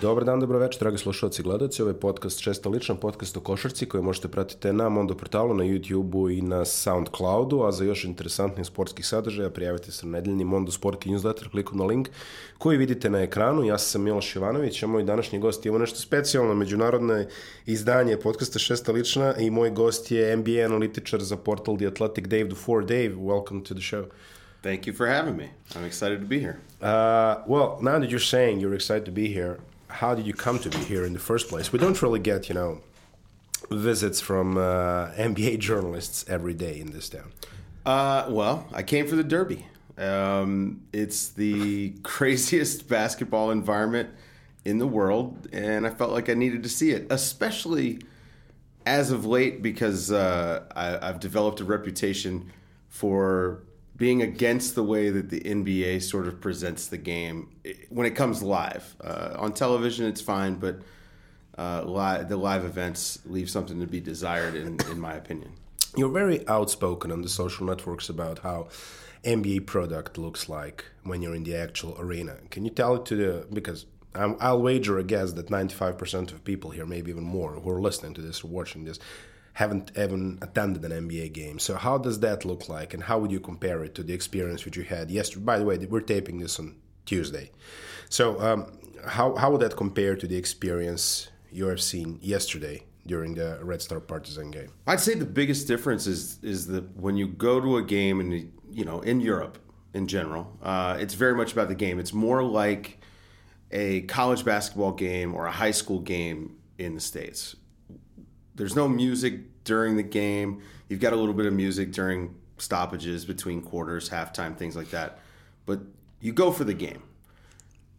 Dobar dan, dobro večer, dragi slušalci i gledalci. Ovo je podcast Šesta lična, podcast o košarci koji možete pratiti na Mondo portalu, na YouTubeu i na Soundcloudu, a za još interesantnih sportskih sadržaja prijavite se na nedeljni Mondo Sportski newsletter, kliku na link koji vidite na ekranu. Ja sam Miloš Ivanović, a moj današnji gost je ovo nešto specijalno, međunarodno izdanje podcasta Šesta lična i moj gost je NBA analitičar za portal The Athletic, Dave Dufour. Dave, welcome to the show. Thank you for having me. I'm excited to be here. Uh, well, now that you're saying you're excited to be here, how did you come to be here in the first place? We don't really get, you know, visits from uh, NBA journalists every day in this town. Uh, well, I came for the Derby. Um, it's the craziest basketball environment in the world, and I felt like I needed to see it, especially as of late because uh, I, I've developed a reputation for being against the way that the NBA sort of presents the game when it comes live. Uh, on television, it's fine, but uh, live, the live events leave something to be desired, in, in my opinion. You're very outspoken on the social networks about how NBA product looks like when you're in the actual arena. Can you tell it to the because i will wager a guess that 95% of people here, maybe even more, who are listening to this or watching this, haven't even attended an NBA game. So how does that look like, and how would you compare it to the experience which you had yesterday? By the way, we're taping this on Tuesday. So um, how how would that compare to the experience you have seen yesterday during the Red Star Partizan game? I'd say the biggest difference is is that when you go to a game and you know in Europe in general, uh, it's very much about the game. It's more like a college basketball game or a high school game in the states there's no music during the game. You've got a little bit of music during stoppages between quarters, halftime, things like that. But you go for the game.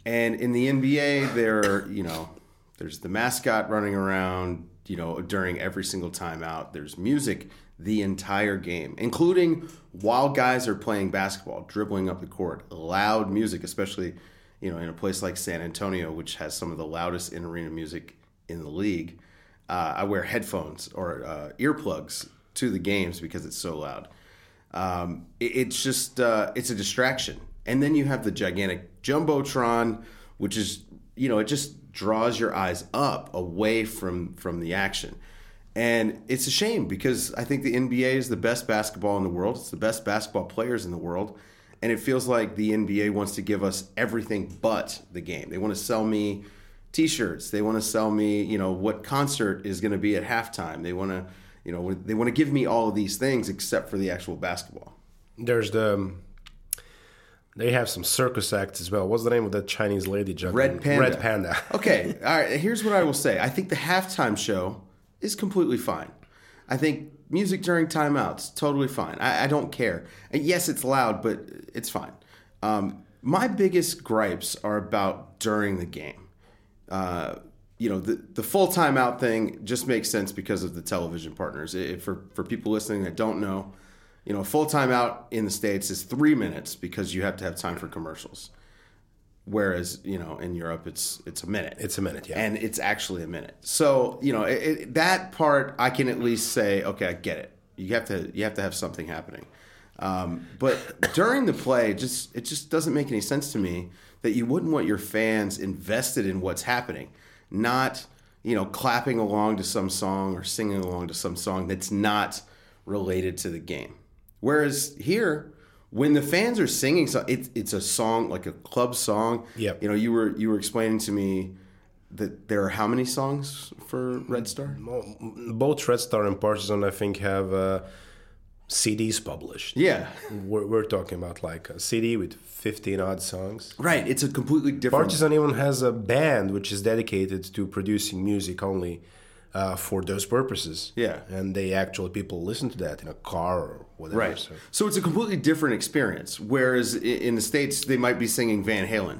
And in the NBA, there, you know, there's the mascot running around, you know, during every single timeout. There's music the entire game, including while guys are playing basketball, dribbling up the court. Loud music, especially, you know, in a place like San Antonio, which has some of the loudest in arena music in the league uh, I wear headphones or uh, earplugs to the games because it's so loud. Um, it, it's just uh, it's a distraction, and then you have the gigantic jumbotron, which is you know it just draws your eyes up away from from the action. And it's a shame because I think the NBA is the best basketball in the world. It's the best basketball players in the world. And it feels like the NBA wants to give us everything but the game. They want to sell me t-shirts. They want to sell me you know what concert is going to be at halftime. They want to you know they want to give me all of these things except for the actual basketball. There's the um, they have some circus acts as well. What's the name of that chinese lady juggling? red panda. Red panda. Okay all right here's what i will say. I think the halftime show is completely fine. I think music during timeouts totally fine. I, I don't care. And yes it's loud but it's fine. Um, my biggest gripes are about during the game uh, you know, the, the full timeout thing just makes sense because of the television partners. It, for, for people listening that don't know, you know, full timeout in the States is three minutes because you have to have time for commercials. Whereas, you know, in Europe, it's it's a minute. It's a minute, yeah. And it's actually a minute. So, you know, it, it, that part I can at least say, okay, I get it. You have to you have to have something happening. Um, but during the play, just it just doesn't make any sense to me that you wouldn't want your fans invested in what's happening, not you know clapping along to some song or singing along to some song that's not related to the game. Whereas here, when the fans are singing, so it's it's a song like a club song. Yeah. You know, you were you were explaining to me that there are how many songs for Red Star? Both Red Star and Partizan, I think, have. Uh, CDs published. Yeah. We're, we're, talking about like a CD with 15 odd songs. Right. It's a completely different. Partizan even has a band which is dedicated to producing music only uh, for those purposes. Yeah. And they actually, people listen to that in a car or whatever. Right. So, so it's a completely different experience. Whereas in the States, they might be singing Van Halen.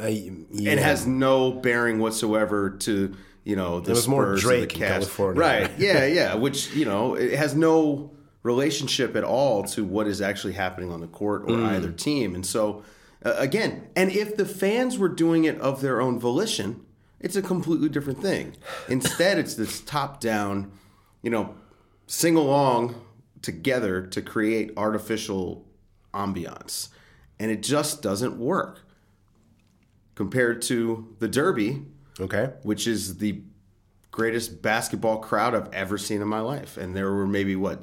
Uh, yeah. It has no bearing whatsoever to, you know, the it was Spurs more Drake in California. Right. Yeah. Yeah. Which, you know, it has no relationship at all to what is actually happening on the court or mm. either team. And so, uh, again, and if the fans were doing it of their own volition, it's a completely different thing. Instead, it's this top down, you know, sing along together to create artificial ambiance. And it just doesn't work compared to the Derby, Okay. which is the greatest basketball crowd I've ever seen in my life. And there were maybe what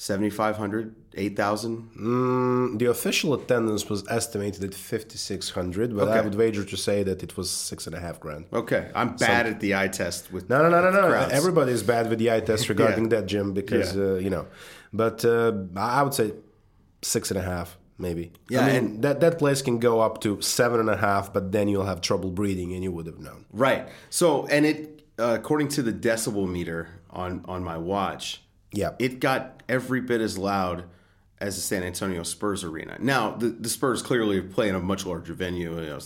7,500, 8,000. Mm, the official attendance was estimated at 5,600, but I would wager to say that it was six and a half grand. Okay, I'm bad at the eye test with No, no, no, no, no. crowds. Everybody is bad with the eye test regarding Yeah. that, Jim, because, Yeah. uh, you know. But uh, I would say six and a half, maybe. Yeah, I mean, that, that place can go up to seven and a half, but then you'll have trouble breathing, and you would have known. Right. So, and it uh, according to the decibel meter on on my watch, Yeah. it got every bit as loud as the San Antonio Spurs arena. Now, the, the Spurs clearly play in a much larger venue, you know,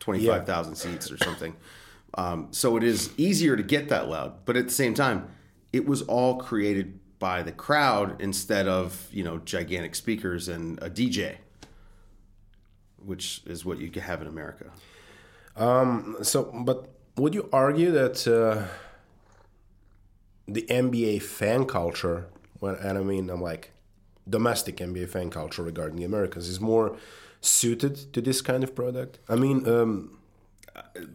twenty five thousand seats or something. Um, so it is easier to get that loud, but at the same time, it was all created by the crowd instead of you know gigantic speakers and a DJ, which is what you have in America. Um, So, but would you argue that uh, the NBA fan culture, when, and I mean, I'm like domestic NBA fan culture regarding the Americans, is more suited to this kind of product? I mean, um,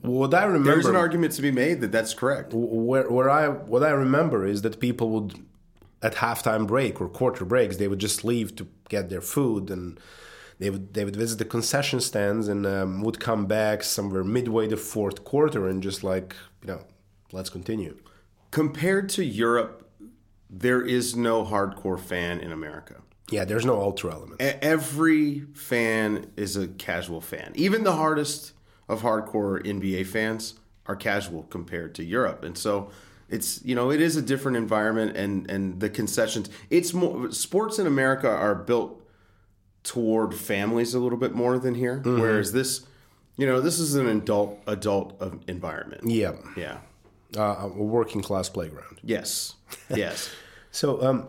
what I remember, There's an argument to be made that that's correct. where, where I what I remember is that people would at halftime break or quarter breaks they would just leave to get their food and they would they would visit the concession stands and um, would come back somewhere midway the fourth quarter and just like you know let's continue. Compared to Europe, there is no hardcore fan in America. Yeah, there's no ultra element. Every fan is a casual fan. Even the hardest of hardcore NBA fans are casual compared to Europe. And so it's you know it is a different environment and and the concessions it's more sports in America are built toward families a little bit more than here mm-hmm. whereas this you know this is an adult adult environment. Yeah, Yeah. Uh, a working class playground. Yes. Yes. So um,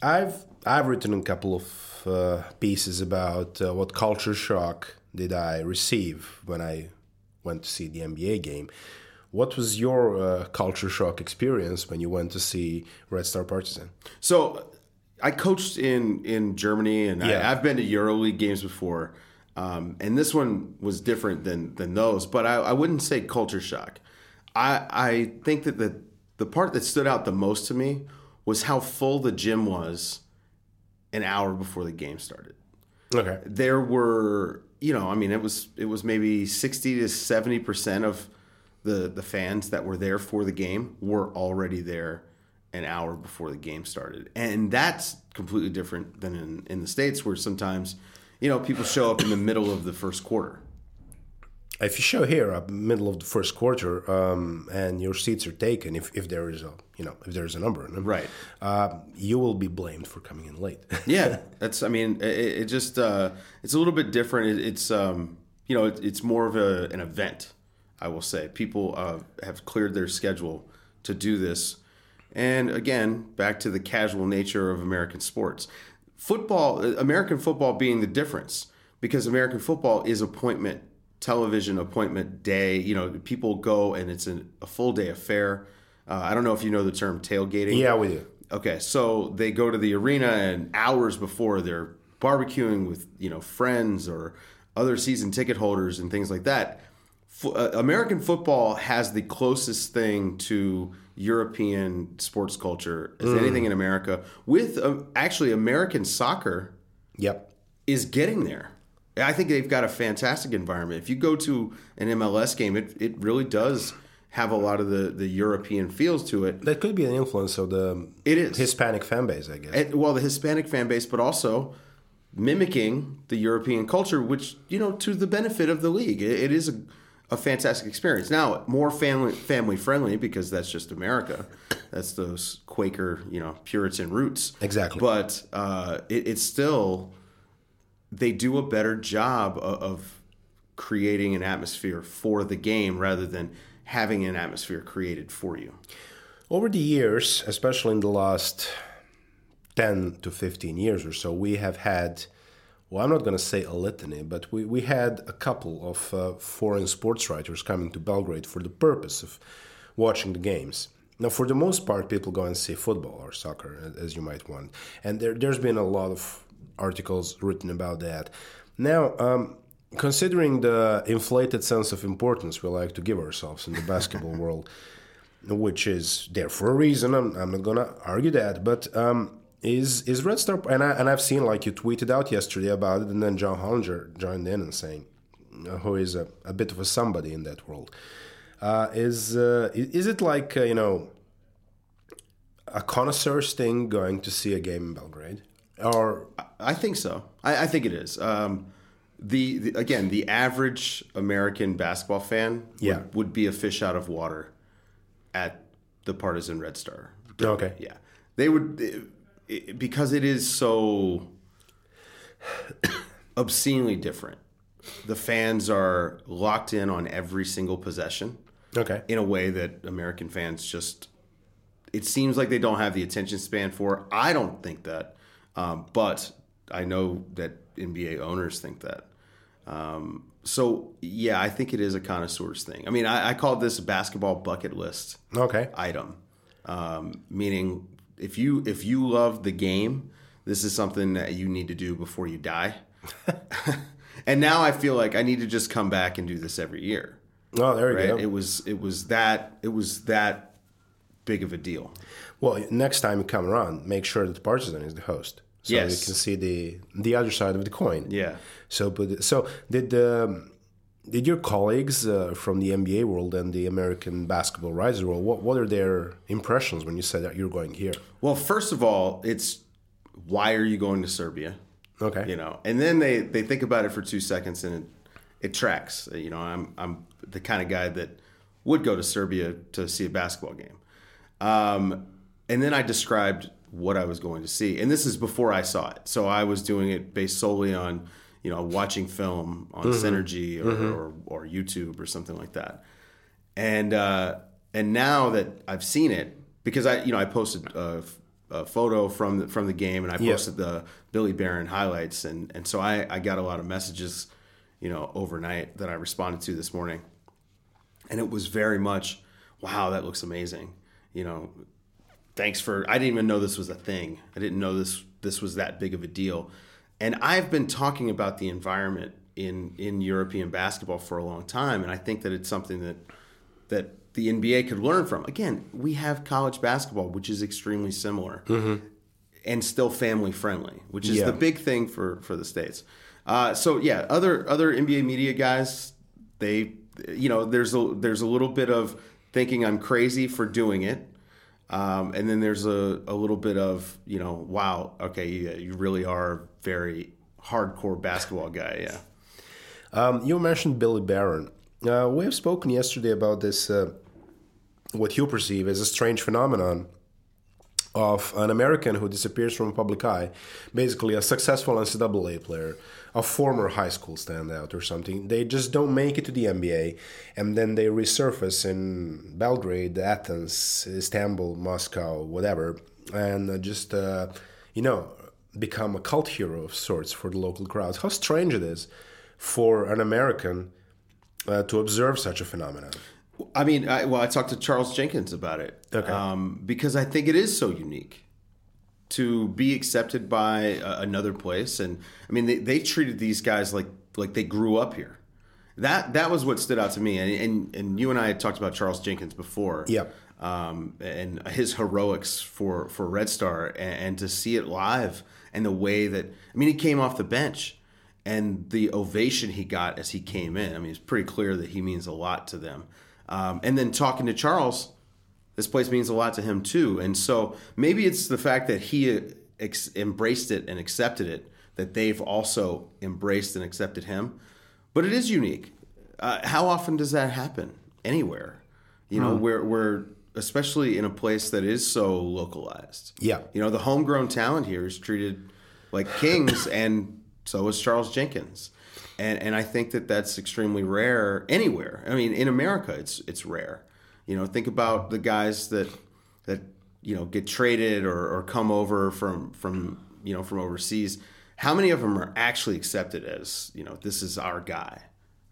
I've I've written a couple of uh, pieces about uh, what culture shock did I receive when I went to see the NBA game. What was your uh, culture shock experience when you went to see Red Star Partizan? So I coached in in Germany, and Yeah. I, I've been to EuroLeague games before, um, and this one was different than than those. But I, I wouldn't say culture shock. I I think that the the part that stood out the most to me was how full the gym was an hour before the game started. Okay. there were you know i mean it was it was maybe 60 to 70 percent of the the fans that were there for the game were already there an hour before the game started. And that's completely different than in in the states where sometimes you know people show up in the middle of the first quarter If you show here up middle of the first quarter um, and your seats are taken, if, if there is a you know if there is a number Right. uh, you will be blamed for coming in late. yeah that's i mean it, it just uh it's a little bit different it, it's um you know it, it's more of a, an event i will say people uh, have cleared their schedule to do this and again back to the casual nature of american sports football uh, american football being the difference because american football is appointment television appointment day you know people go and it's a, a full day affair uh, i don't know if you know the term tailgating yeah, we do. Okay, so they go to the arena and hours before they're barbecuing with you know friends or other season ticket holders and things like that. Fo- uh, American football has the closest thing to European sports culture as anything in America. With uh, actually American soccer Yep. is getting there. I think they've got a fantastic environment. If you go to an MLS game, it, it really does have a lot of the, the European feels to it. That could be an influence of the It is. Hispanic fan base, I guess. And, well, the Hispanic fan base, but also mimicking the European culture, which you know to the benefit of the league. It, it is a, a fantastic experience. Now, more family family friendly because that's just America. That's those Quaker, you know, Puritan roots. Exactly. But uh, it, it's still they do a better job of, of creating an atmosphere for the game rather than having an atmosphere created for you. Over the years, especially in the last 10 to 15 years or so, we have had, well, I'm not going to say a litany, but we, we had a couple of uh, foreign sports writers coming to Belgrade for the purpose of watching the games. Now, for the most part, people go and see football or soccer, as you might want. And there, there's been a lot of articles written about that. Now, um, considering the inflated sense of importance we like to give ourselves in the basketball world, which is there for a reason. I'm, I'm not gonna argue that, but um, is is Red Star and I and I've seen like you tweeted out yesterday about it, and then John Hollinger joined in and saying, uh, who is a, a bit of a somebody in that world, uh, is uh, is it like uh, you know a connoisseur's thing going to see a game in Belgrade, or I think so. I, I think it is. Um, the, the again, the average American basketball fan would, Yeah. would be a fish out of water at the Partizan Red Star. okay? Yeah, they would it- it- because it is so obscenely different. The fans are locked in on every single possession Okay. in a way that American fans just it seems like they don't have the attention span for. I don't think that, um, but I know that NBA owners think that. Um, so yeah, I think it is a connoisseur's thing. I mean, I, I call this a basketball bucket list Okay. item, um, meaning if you if you love the game, this is something that you need to do before you die. and now I feel like I need to just come back and do this every year Oh, there you right? go. It was it was that it was that big of a deal. Well, next time you come around, make sure that Partizan is the host, so Yes. you can see the the other side of the coin. Yeah. So, but so did um, did your colleagues uh, from the NBA world and the American basketball risers world? What what are their impressions when you said that you're going here? Well, first of all, it's why are you going to Serbia? Okay. You know, and then they they think about it for two seconds and it, it tracks. You know, I'm I'm the kind of guy that would go to Serbia to see a basketball game. Um, and then I described what I was going to see, and this is before I saw it. So I was doing it based solely on you know watching film on Synergy or, or or YouTube or something like that. And uh, and now that I've seen it, because I you know I posted a, a photo from the, from the game, and I Yeah. posted the Billy Baron highlights, and and so I I got a lot of messages, you know, overnight that I responded to this morning, and it was very much, wow, that looks amazing, you know. Thanks for. I didn't even know this was a thing. I didn't know this this was that big of a deal, and I've been talking about the environment in in European basketball for a long time, and I think that it's something that that the NBA could learn from. Again, we have college basketball, which is extremely similar and still family friendly, which is Yeah. the big thing for for the states. Uh, so yeah, other other NBA media guys, they you know there's a there's a little bit of thinking I'm crazy for doing it. Um, and then there's a, a little bit of, you know, wow, okay, yeah, you really are a very hardcore basketball guy. Yeah. Um, you mentioned Billy Baron. Uh, we have spoken yesterday about this, uh, what you perceive as a strange phenomenon of an American who disappears from public eye, basically a successful NCAA player, a former high school standout or something. They just don't make it to the NBA, and then they resurface in Belgrade, Athens, Istanbul, Moscow, whatever, and uh, just uh, you know become a cult hero of sorts for the local crowds. How strange it is for an American uh, to observe such a phenomenon. I mean, I, well, I talked to Charles Jenkins about it Okay. um, because I think it is so unique to be accepted by uh, another place. And I mean, they, they treated these guys like like they grew up here. That that was what stood out to me. And and, and you and I had talked about Charles Jenkins before. Yep. Um, and his heroics for for Red Star, and, and to see it live, and the way that I mean, he came off the bench, and the ovation he got as he came in. I mean, it's pretty clear that he means a lot to them. Um, and then talking to Charles, this place means a lot to him too. And so maybe it's the fact that he ex- embraced it and accepted it that they've also embraced and accepted him. But it is unique. Uh, how often does that happen anywhere? You know, where where especially in a place that is so localized. Yeah. You know, the homegrown talent here is treated like kings, and so is Charles Jenkins. And and I think that that's extremely rare anywhere. I mean, in America, it's it's rare. You know, think about the guys that that you know get traded or, or come over from from you know from overseas. How many of them are actually accepted as you know this is our guy?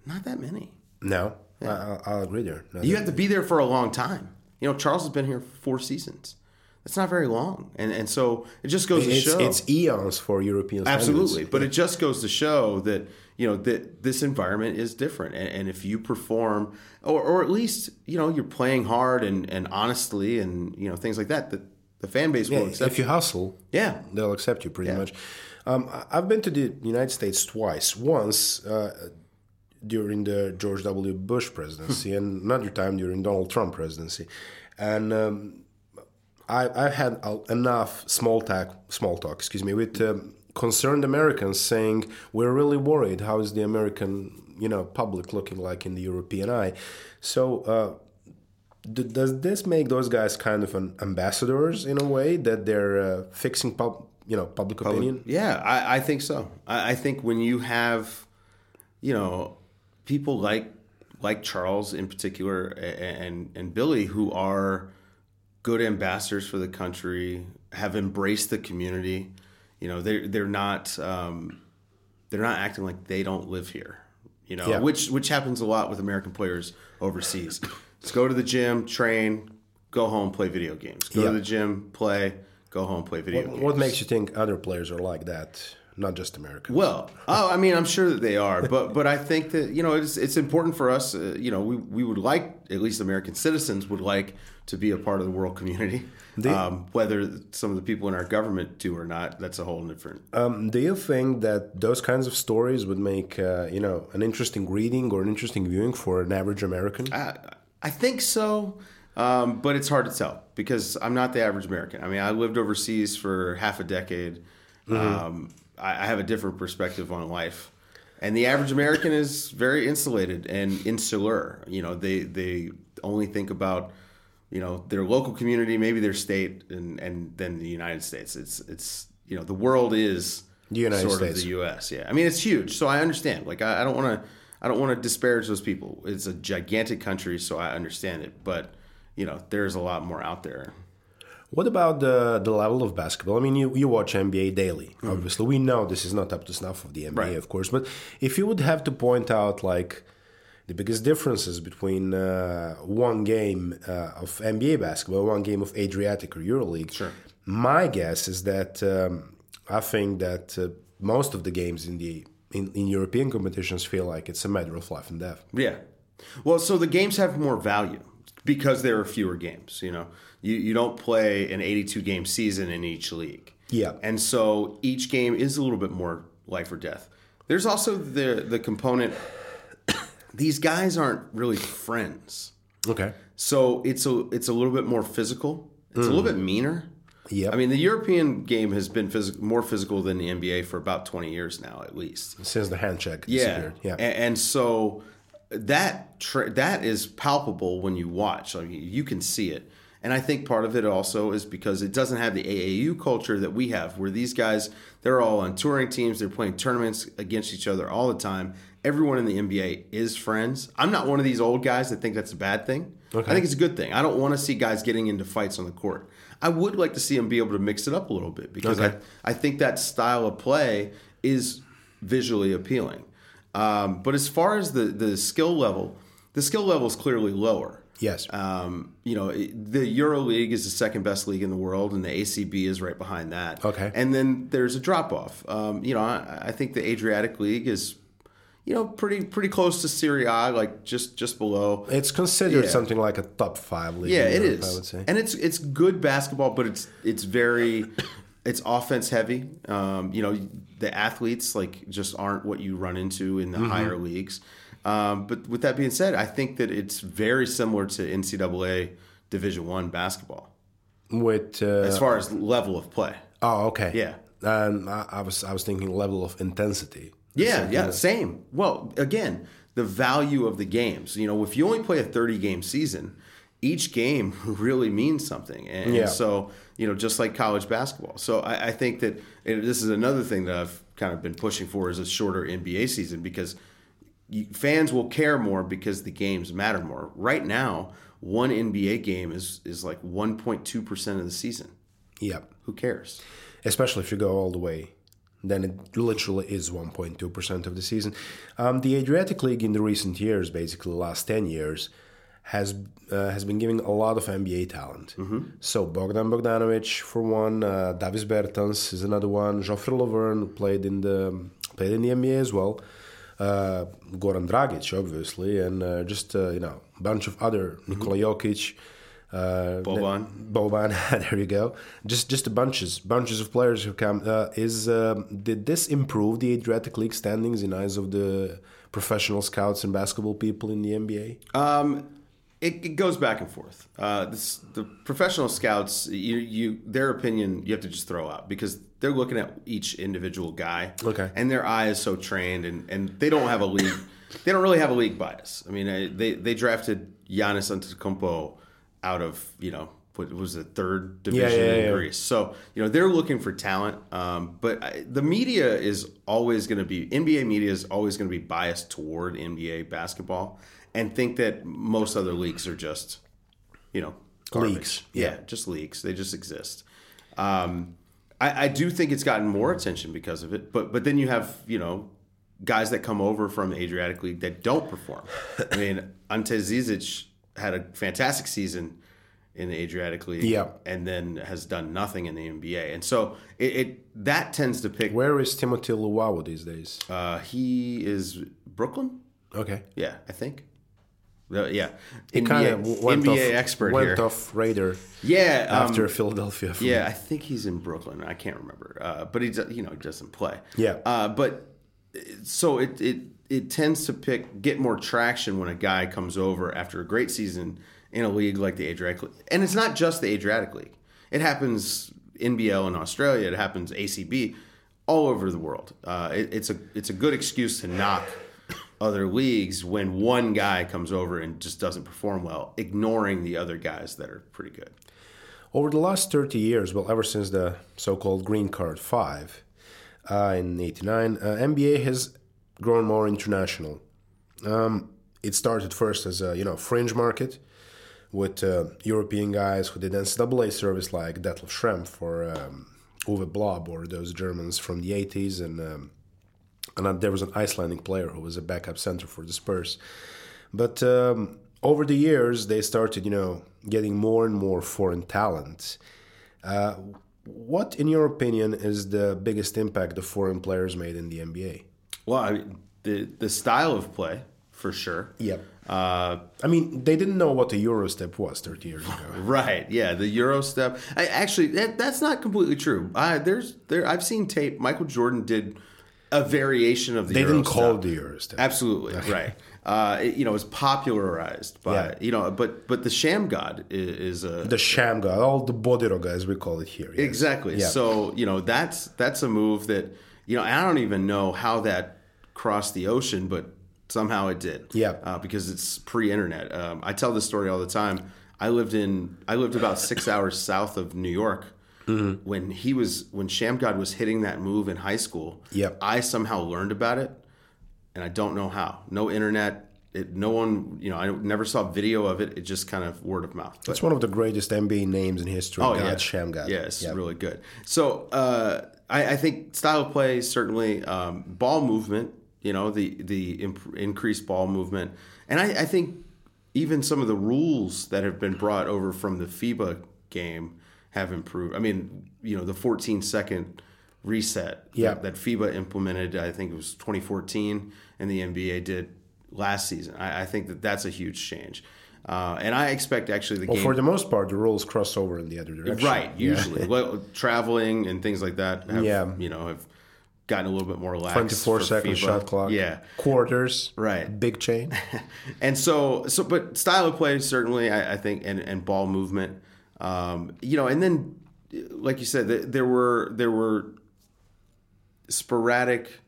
Not that many. No, I, I'll agree there. No, You have to be there for a long time. You know, Charles has been here four seasons. That's not very long, and and so it just goes to It's, show it's eons for European absolutely. standards. But it just goes to show that you know that this environment is different, and, and if you perform, or or at least you know you're playing hard and and honestly, and you know things like that, that the fan base will accept. You. If you hustle, yeah, they'll accept you pretty much. Um, I've been to the United States twice. Once uh, during the George W. Bush presidency, and another time during Donald Trump presidency, and um, I, I've had enough small talk, small talk, excuse me, with um, concerned Americans saying we're really worried. How is the American, you know, public looking like in the European eye? So. Uh, D- does this make those guys kind of an ambassadors in a way that they're uh, fixing pub, you know, public opinion? Yeah, I, I think so. I, I think when you have, you know, people like like Charles in particular and and Billy who are good ambassadors for the country, have embraced the community. You know, they're they're not um, they're not acting like they don't live here. You know, Yeah. which which happens a lot with American players overseas. Just go to the gym, train, go home, play video games. Go Yeah. to the gym, play, go home, play video games. What makes you think other players are like that, not just Americans? Well, oh, I mean, I'm sure that they are, but but I think that you know it's it's important for us. Uh, you know, we we would like at least American citizens would like to be a part of the world community. um, whether some of the people in our government do or not, that's a whole different. Um, do you think that those kinds of stories would make, uh, you know, an interesting reading or an interesting viewing for an average American? I, I think so, um, but it's hard to tell because I'm not the average American. I mean, I lived overseas for half a decade. Um, I, I have a different perspective on life, and the average American is very insulated and insular. You know, they they only think about you know their local community, maybe their state, and and then the United States. It's it's you know the world is The United sort States. of the U.S. Yeah, I mean it's huge, so I understand. Like I, I don't want to I don't want to disparage those people. It's a gigantic country, so I understand it. But you know, there's a lot more out there. What about the the level of basketball? I mean, you, you watch NBA daily. Obviously, we know this is not up to snuff of the NBA, Right. of course. But if you would have to point out like the biggest differences between uh, one game uh, of NBA basketball, one game of Adriatic or EuroLeague, Sure. my guess is that um, I think that uh, most of the games in the in, in European competitions feel like it's a matter of life and death. Yeah. Well, so the games have more value because there are fewer games. You know, you you don't play an 82 game season in each league. Yeah. And so each game is a little bit more life or death. There's also the the component. These guys aren't really friends. Okay. So it's a it's a little bit more physical. It's a little bit meaner. Yeah. I mean, the European game has been phys- more physical than the NBA for about 20 years now, at least. Since the hand check Yeah. Yeah. A- And, so that tra- that is palpable when you watch. I mean, you can see it. And I think part of it also is because it doesn't have the AAU culture that we have, where these guys they're all on touring teams, they're playing tournaments against each other all the time. Everyone in the NBA is friends. I'm not one of these old guys that think that's a bad thing. I think it's a good thing. I don't want to see guys getting into fights on the court. I would like to see them be able to mix it up a little bit because Okay. I, I think that style of play is visually appealing. Um, but as far as the, the skill level, the skill level is clearly lower. Yes. Um, you know, the Euro League is the second best league in the world, and the ACB is right behind that. Okay. And then there's a drop off. Um, you know, I, I think the Adriatic League is, you know, pretty pretty close to Serie A, like just just below. It's considered Yeah. something like a top five league. Yeah, it Europe, I is, would say. and it's it's good basketball, but it's it's very it's offense heavy. Um, you know, the athletes like just aren't what you run into in the Mm-hmm. higher leagues. Um, but with that being said, I think that it's very similar to NCAA Division One basketball With uh, as far as level of play. oh, okay, Yeah. And I, I was I was thinking level of intensity. Yeah, yeah, same. Well, again, the value of the games. You know, if you only play a 30 game season, each game really means something. And Yeah. so, you know, just like college basketball. So I, I think that this is another thing that I've kind of been pushing for is a shorter NBA season because you, fans will care more because the games matter more. Right now, one NBA game is is like 1.2% of the season. Yeah, Who cares? especially if you go all the way, then it literally is 1.2 percent of the season. Um, the Adriatic League in the recent years, basically the last 10 years, has uh, has been giving a lot of NBA talent. So Bogdan Bogdanovic for one, uh, Davis Bertans is another one. Joffrey Lauvergne played in the played in the NBA as well. Uh, Goran Dragic, obviously, and uh, just uh, you know a bunch of other Nikola Jokic. Uh, Boban. Boban, there you go. Just just a bunches bunches of players who come. Uh, is um did this improve the Adriatic League standings in eyes of the professional scouts and basketball people in the NBA? Um, it, it goes back and forth. Uh, this, the professional scouts, you, you, their opinion, you have to just throw out because they're looking at each individual guy. Okay. And their eye is so trained, and, and they don't have a league. they don't really have a league bias. I mean, they they drafted Giannis Antetokounmpo out of you know what was the third division yeah, in yeah. Greece. So you know they're looking for talent, um, but I, the media is always going to be NBA media is always going to be biased toward NBA basketball and think that most other leagues are just you know garbage. Leagues, Yeah, just leagues. They just exist. Um, I, I do think it's gotten more attention because of it, but but then you have you know guys that come over from Adriatic League that don't perform. I mean, Ante Zizic had a fantastic season in the Adriatic League, and then has done nothing in the NBA, and so it, it that tends to pick. Where is Timothy Luwawu these days? Uh, he is Brooklyn, Okay, yeah, I think. Yeah, he kind of went NBA off, expert went here. off radar Yeah, um, after Philadelphia. Yeah, I think he's in Brooklyn. I can't remember, uh, but he's you know he doesn't play. Yeah. uh, but so it it it tends to pick get more traction when a guy comes over after a great season in a league like the Adriatic League, and it's not just the Adriatic League. It happens in NBL in Australia. It happens ACB all over the world. Uh, it, it's a it's a good excuse to knock other leagues when one guy comes over and just doesn't perform well, ignoring the other guys that are pretty good. Over the last 30 years, well, ever since the so called Green Card 5 uh, in 89, uh, NBA has grown more international. Um, it started first as a you know fringe market with uh, European guys who did NCAA service like Detlef Schrempf or um, Uwe Blab or those Germans from the 80s. And, um, and there was an Icelandic player who was a backup center for the Spurs. But um, over the years, they started, you know, getting more and more foreign talent. Uh, what, in your opinion, is the biggest impact the foreign players made in the NBA? Well, I mean, the the style of play for sure. Yep. Uh, I mean, they didn't know what the Eurostep was 30 years ago. right. Yeah. The Euro step. I, actually, that, that's not completely true. I, there's there. I've seen tape. Michael Jordan did a variation of the. They Euro didn't call it step. the Eurostep. Absolutely right. Uh, it, you know, it was popularized by Yeah. you know, but but the Shammgod is, is a The Shammgod, all the bodiro guys, we call it here. yes. Exactly. Yeah. So you know that's that's a move that you know I don't even know how that crossed the ocean, but somehow it did. Yeah. Uh, because it's pre-internet. Um, I tell this story all the time. I lived in I lived about six hours south of New York. Mm-hmm. When he was when Shammgod was hitting that move in high school, Yep. I somehow learned about it, and I don't know how. No internet. It, no one, you know, I never saw video of it. It just kind of word of mouth. But- That's one of the greatest NBA names in history. Oh god, yeah, Shammgod. Yeah, it's Yeah. really good. So uh, I, I think style of play certainly um, ball movement. You know the the imp- increased ball movement, and I, I think even some of the rules that have been brought over from the FIBA game have improved. I mean, you know, the 14 second reset Yeah. that, that FIBA implemented. I think it was 2014, and the NBA did last season. I, I think that that's a huge change. Uh, and I expect actually the Well, game for the most part, the rules cross over in the other direction. Right, usually. well, traveling and things like that have, Yeah. you know, have gotten a little bit more lax. 24 for second FIBA. shot clock. Yeah. Quarters. Right. Big chain. And so, so, but style of play, certainly, I, I think, and, and ball movement, um, you know, and then, like you said, th- there were, there were sporadic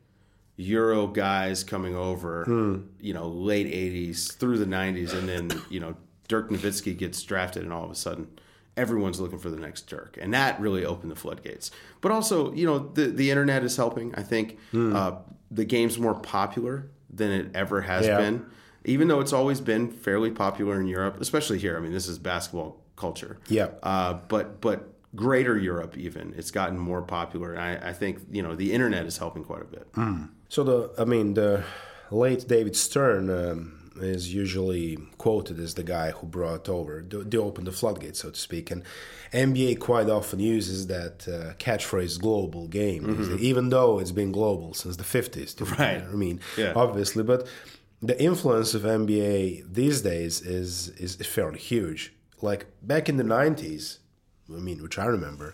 Euro guys coming over, Hmm. you know, late 80s through the 90s. And then, you know, Dirk Nowitzki gets drafted, and all of a sudden, everyone's looking for the next Dirk. And that really opened the floodgates. But also, you know, the, the internet is helping. I think Hmm. uh, the game's more popular than it ever has Yeah. been, even though it's always been fairly popular in Europe, especially here. I mean, this is basketball culture. Yeah. Uh, but but greater Europe even it's gotten more popular. I, I think you know the internet is helping quite a bit. So the, I mean, the late David Stern um, is usually quoted as the guy who brought over, they opened the floodgates, so to speak. And NBA quite often uses that uh, catchphrase "global game," even though it's been global since the fifties. Right. I mean, Yeah. obviously, but the influence of NBA these days is is fairly huge. Like back in the nineties, I mean, which I remember,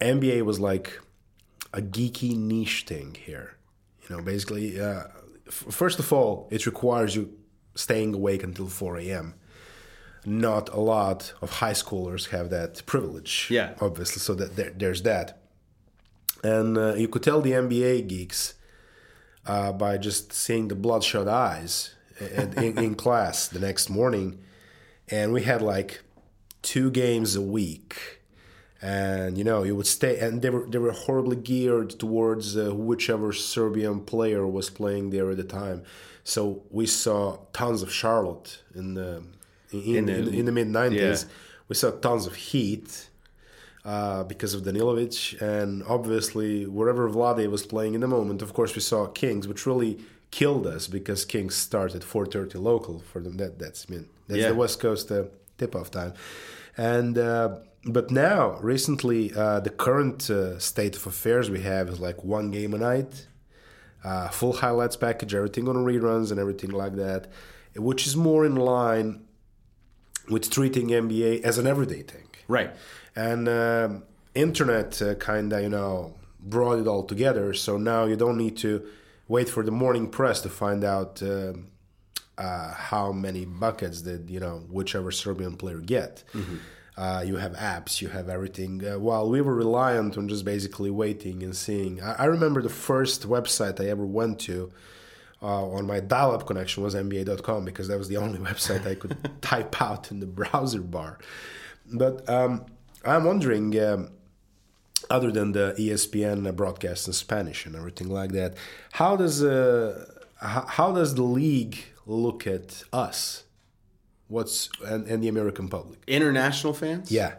NBA was like a geeky niche thing here. You know, basically, uh, f- first of all, it requires you staying awake until 4 a.m. Not a lot of high schoolers have that privilege. Yeah. obviously. So that there, there's that, and uh, you could tell the NBA geeks uh, by just seeing the bloodshot eyes in, in class the next morning, and we had like two games a week and you know you would stay and they were they were horribly geared towards uh, whichever Serbian player was playing there at the time. So we saw tons of Charlotte in the in, in, the- in, in the mid nineties. yeah. We saw tons of Heat uh, because of Danilovic, and obviously wherever Vlade was playing in the moment. Of course, we saw Kings, which really killed us because Kings started 4:30 local for them. That that's I mean that's Yeah. the West Coast uh, tip-off time, and. Uh, but now, recently, uh, the current uh, state of affairs we have is like one game a night, uh, full highlights package, everything on reruns and everything like that, which is more in line with treating NBA as an everyday thing. Right. And um, internet uh, kind of, you know, brought it all together. So now you don't need to wait for the morning press to find out um uh, how many buckets did, you know, whichever Serbian player get. Uh, you have apps, you have everything. Uh, while we were reliant on just basically waiting and seeing. I, I remember the first website I ever went to uh, on my dial-up connection was NBA.com because that was the only website I could type out in the browser bar. But um, I'm wondering, um, other than the ESPN broadcast in Spanish and everything like that, how does uh, how, how does the league look at us? What's and, and the American public? International fans? Yeah,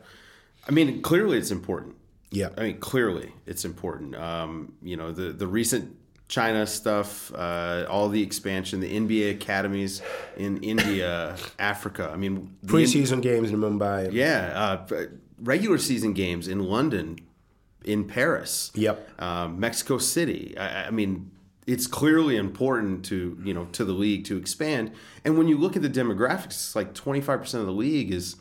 I mean, clearly it's important. yeah, I mean, clearly it's important. Um, you know, the the recent China stuff, uh, all the expansion, the NBA academies in India, Africa. I mean, preseason games in Mumbai. yeah, uh, regular season games in London, in Paris, Yep. um, Mexico City. I, I mean, it's clearly important to you know to the league to expand. And when you look at the demographics, it's like twenty five percent of the league is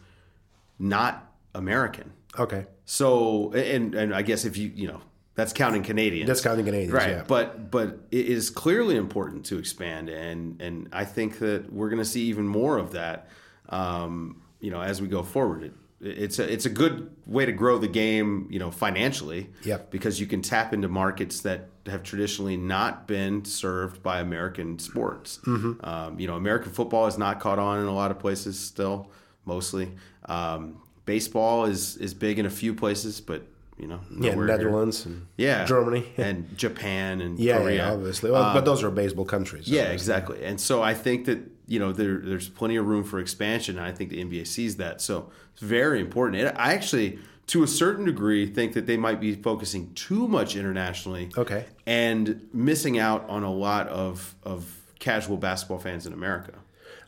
not American. Okay, So and and I guess if you you know that's counting Canadians. that's counting Canadians. right. Yeah. But but it is clearly important to expand, and and I think that we're going to see even more of that. Um, you know, as we go forward, it's a it's a good way to grow the game. You know, financially. Yep. Because you can tap into markets that have traditionally not been served by American sports. Mm-hmm. Um, you know, American football is not caught on in a lot of places still, mostly. Um, baseball is is big in a few places, but you know, yeah, nowhere here. Netherlands and yeah, Germany. and Japan and Yeah, Korea. yeah, obviously. Well, but those are baseball countries. Yeah, obviously. exactly. And so I think that you know there, there's plenty of room for expansion, and I think the NBA sees that. So it's very important. And I actually, to a certain degree, think that they might be focusing too much internationally. Okay. And missing out on a lot of of casual basketball fans in America.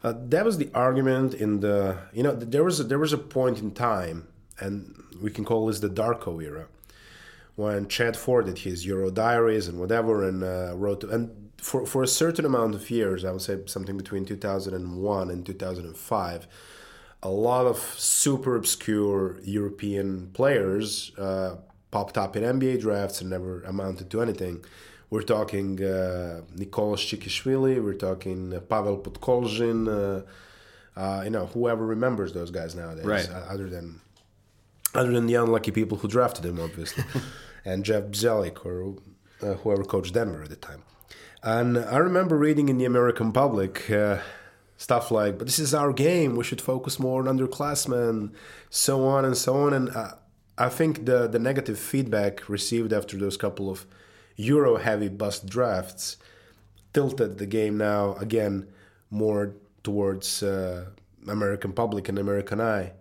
Uh, that was the argument in the you know there was a, there was a point in time, and we can call this the Darko era, when Chad Ford did his Euro Diaries and whatever, and uh, wrote and for for a certain amount of years, I would say something between 2001 and 2005, a lot of super obscure European players uh, popped up in NBA drafts and never amounted to anything. We're talking uh, Nikoloz Tskitishvili, we're talking uh, Pavel Podkolzin, uh, uh, you know, whoever remembers those guys nowadays, Right. uh, other than other than the unlucky people who drafted him, obviously, and Jeff Bzdelik or uh, whoever coached Denver at the time. And I remember reading in the American public uh, stuff like, "But this is our game. We should focus more on underclassmen, so on and so on." And uh, I think the the negative feedback received after those couple of Euro heavy bust drafts tilted the game now again more towards uh, American public and American eye.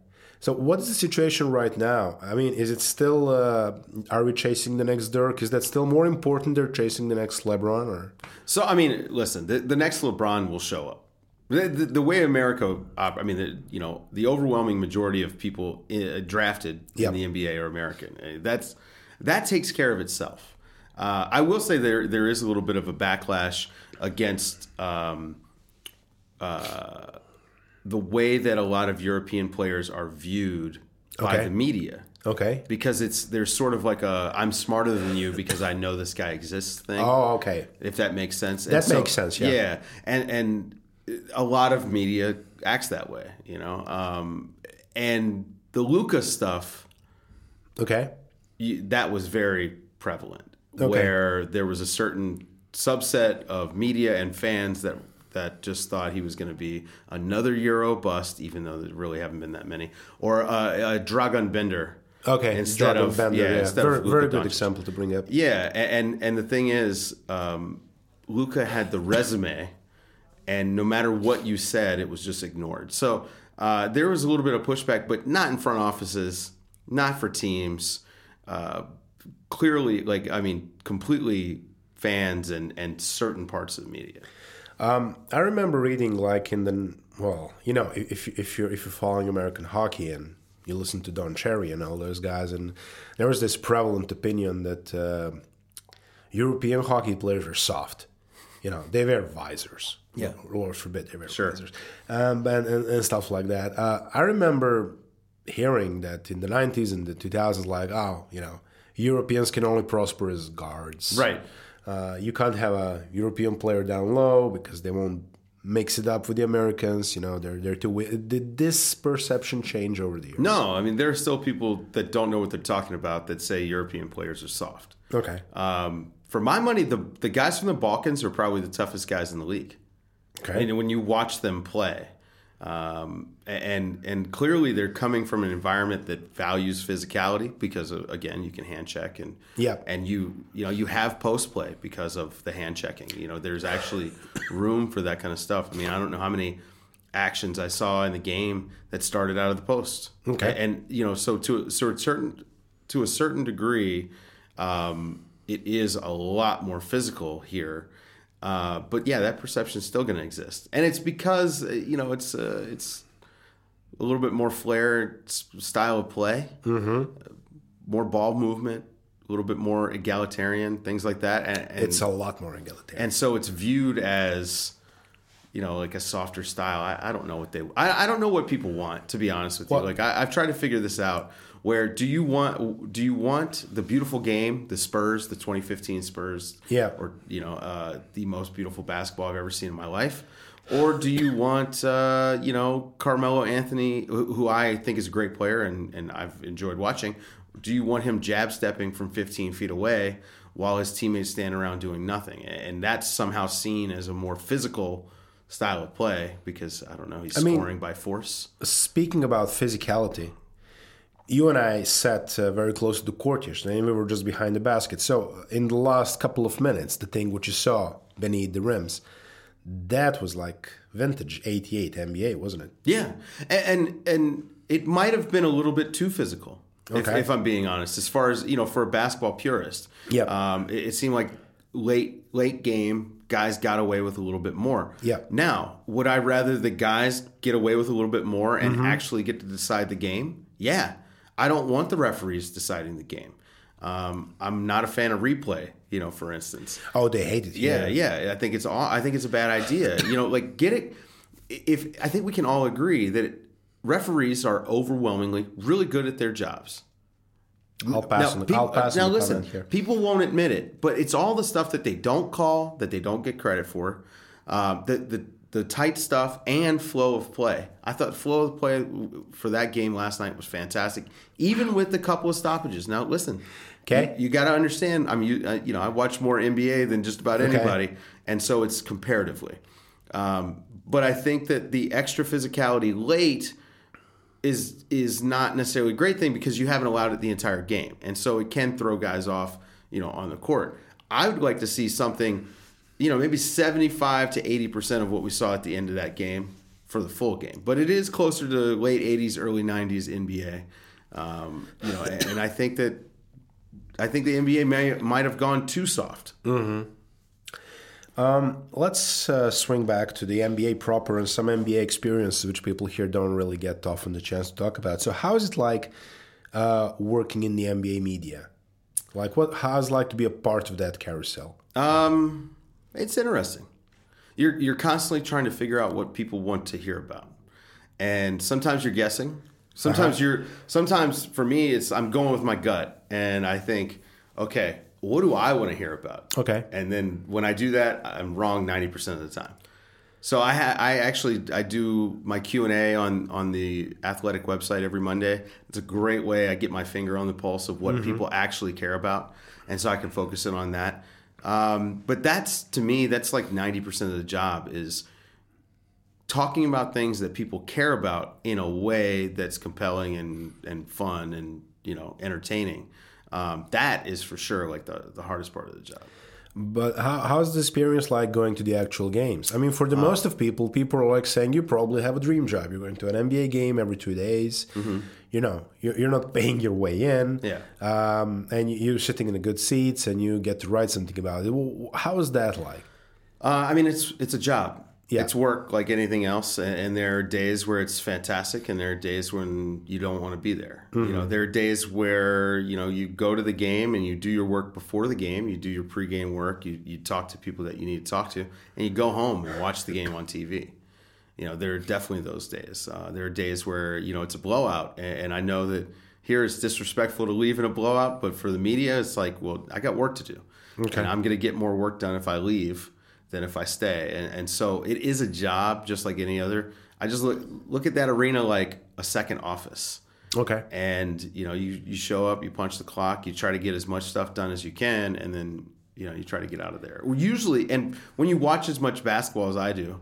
So what's the situation right now? I mean, is it still? Uh, are we chasing the next Dirk? Is that still more important? They're chasing the next LeBron, or So I mean, listen, the, the next LeBron will show up. The, the, the way America, I mean, the, you know, the overwhelming majority of people uh, drafted Yep. in the NBA are American. Uh, That's that takes care of itself. Uh, I will say there there is a little bit of a backlash against um, uh, the way that a lot of European players are viewed by Okay. the media Okay. because it's there's sort of like a I'm smarter than you because I know this guy exists thing Oh, okay. if that makes sense. And That makes sense, yeah. Yeah, and and a lot of media acts that way, you know. Um, and the Lucas stuff, Okay. you, that was very prevalent, Okay. where there was a certain subset of media and fans that that just thought he was going to be another Euro bust, even though there really haven't been that many, or uh, a Dragan Bender. Okay. Instead Jordan of- Bender, yeah, yeah, instead very, Luka very good Doncic. example to bring up. Yeah, and and the thing is, um, Luka had the resume, and no matter what you said, it was just ignored. So uh, there was a little bit of pushback, but not in front offices, not for teams. Uh, clearly, like I mean, completely fans and and certain parts of the media. I remember reading like in the well, you know, if if you're if you're following American hockey and you listen to Don Cherry and all those guys, and there was this prevalent opinion that uh, European hockey players are soft. You know, they wear visors. Yeah. Lord forbid they wear Sure. visors, um, and, and and stuff like that. Uh, I remember hearing that in the '90s and the 2000s, like, oh, you know, Europeans can only prosper as guards. Right. Uh, you can't have a European player down low because they won't mix it up with the Americans. You know, they're they're too. Did this perception change over the years? No, I mean there are still people that don't know what they're talking about that say European players are soft. Okay. Um, for my money, the the guys from the Balkans are probably the toughest guys in the league. Okay. And when you watch them play, um, and and clearly they're coming from an environment that values physicality because of, again you can hand check and Yeah. and you you know you have post play because of the hand checking. You know there's actually room for that kind of stuff. I mean I don't know how many actions I saw in the game that started out of the post. Okay. and you know so to so a certain to a certain degree, um, it is a lot more physical here. Uh, but yeah, that perception is still going to exist, and it's because uh, you know it's uh, it's a little bit more flair style of play, mm-hmm. more ball movement, a little bit more egalitarian, things like that, and, and it's a lot more egalitarian. and so it's viewed as you know like a softer style. I, I don't know what they I, I don't know what people want to be honest with Well- you like I, i've tried to figure this out where do you want do you want the beautiful game the spurs the 2015 spurs? Yeah. or you know uh, the most beautiful basketball i've ever seen in my life? Or do you want uh, you know carmelo anthony who, i think is a great player and, and i've enjoyed watching. Do you want him jab stepping from 15 feet away while his teammates stand around doing nothing? And that's somehow seen as a more physical style of play because i don't know he's mean- scoring by force. Speaking about physicality, you and I sat uh, very close to the court yesterday, and we were just behind the basket. So, in the last couple of minutes, the thing which you saw beneath the rims, that was like vintage '88 NBA, wasn't it? Yeah, and and, and it might have been a little bit too physical. If, if I'm being honest, as far as you know, for a basketball purist, Yeah. um, it, it seemed like late late game guys got away with a little bit more. Yeah. Now, would I rather the guys get away with a little bit more and Mm-hmm. actually get to decide the game? Yeah, I don't want the referees deciding the game. Um, I'm not a fan of replay. You know, for instance. Oh, they hated it. Yeah, yeah. I think it's all. I think it's a bad idea. You know, like get it. If I think we can all agree that referees are overwhelmingly really good at their jobs. I'll pass. on the, peop- I'll pass. now listen, here. people won't admit it, but it's all the stuff that they don't call, that they don't get credit for, uh, the the the tight stuff and flow of play. I thought flow of play for that game last night was fantastic, even with a couple of stoppages. Now listen, Okay. you, got to understand. I mean, you, uh, you know, I watch more NBA than just about anybody, and so it's comparatively. Um, but I think that the extra physicality late is is not necessarily a great thing because you haven't allowed it the entire game, and so it can throw guys off, you know, on the court. I would like to see something, you know, maybe seventy five to eighty percent of what we saw at the end of that game for the full game, but it is closer to late eighties, early nineties NBA, um, you know, and, and I think that I think the NBA may might have gone too soft. Um, let's uh, swing back to the NBA proper and some NBA experiences which people here don't really get often the chance to talk about. So, how is it like uh, working in the NBA media? Like, what? How is it like to be a part of that carousel? Um, it's interesting. You're you're constantly trying to figure out what people want to hear about, and sometimes you're guessing. Sometimes uh-huh. you're. Sometimes for me, it's I'm going with my gut, and I think, okay, what do I want to hear about? Okay. And then when I do that, I'm wrong ninety percent of the time. So I ha- I actually I do my Q and A on on the athletic website every Monday. It's a great way I get my finger on the pulse of what mm-hmm. people actually care about, and so I can focus in on that. Um, but that's to me that's like ninety percent of the job is talking about things that people care about in a way that's compelling and and fun and you know entertaining. Um, that is for sure like the the hardest part of the job. But how, how's the experience like going to the actual games? I mean, for the most of people, people are like saying you probably have a dream job. You're going to an NBA game every two days. You know, you're, not paying your way in. Yeah. Um, and you- you're sitting in the good seats and you get to write something about it. Well, How is that like? Uh, I mean, it's it's a job. Yeah. It's work like anything else, and, and there are days where it's fantastic, and there are days when you don't want to be there. You know, there are days where you know you go to the game and you do your work before the game. You do your pregame work. You you talk to people that you need to talk to, and you go home and watch the game on TV. You know, there are definitely those days. Uh, there are days where you know it's a blowout, and, and I know that here it's disrespectful to leave in a blowout, but for the media, it's like, well, I got work to do, and I'm going to get more work done if I leave than if I stay. And, and so it is a job just like any other. I just look look at that arena like a second office. Okay. And you know, you you show up, you punch the clock, you try to get as much stuff done as you can, and then you know you try to get out of there. Usually, and when you watch as much basketball as I do,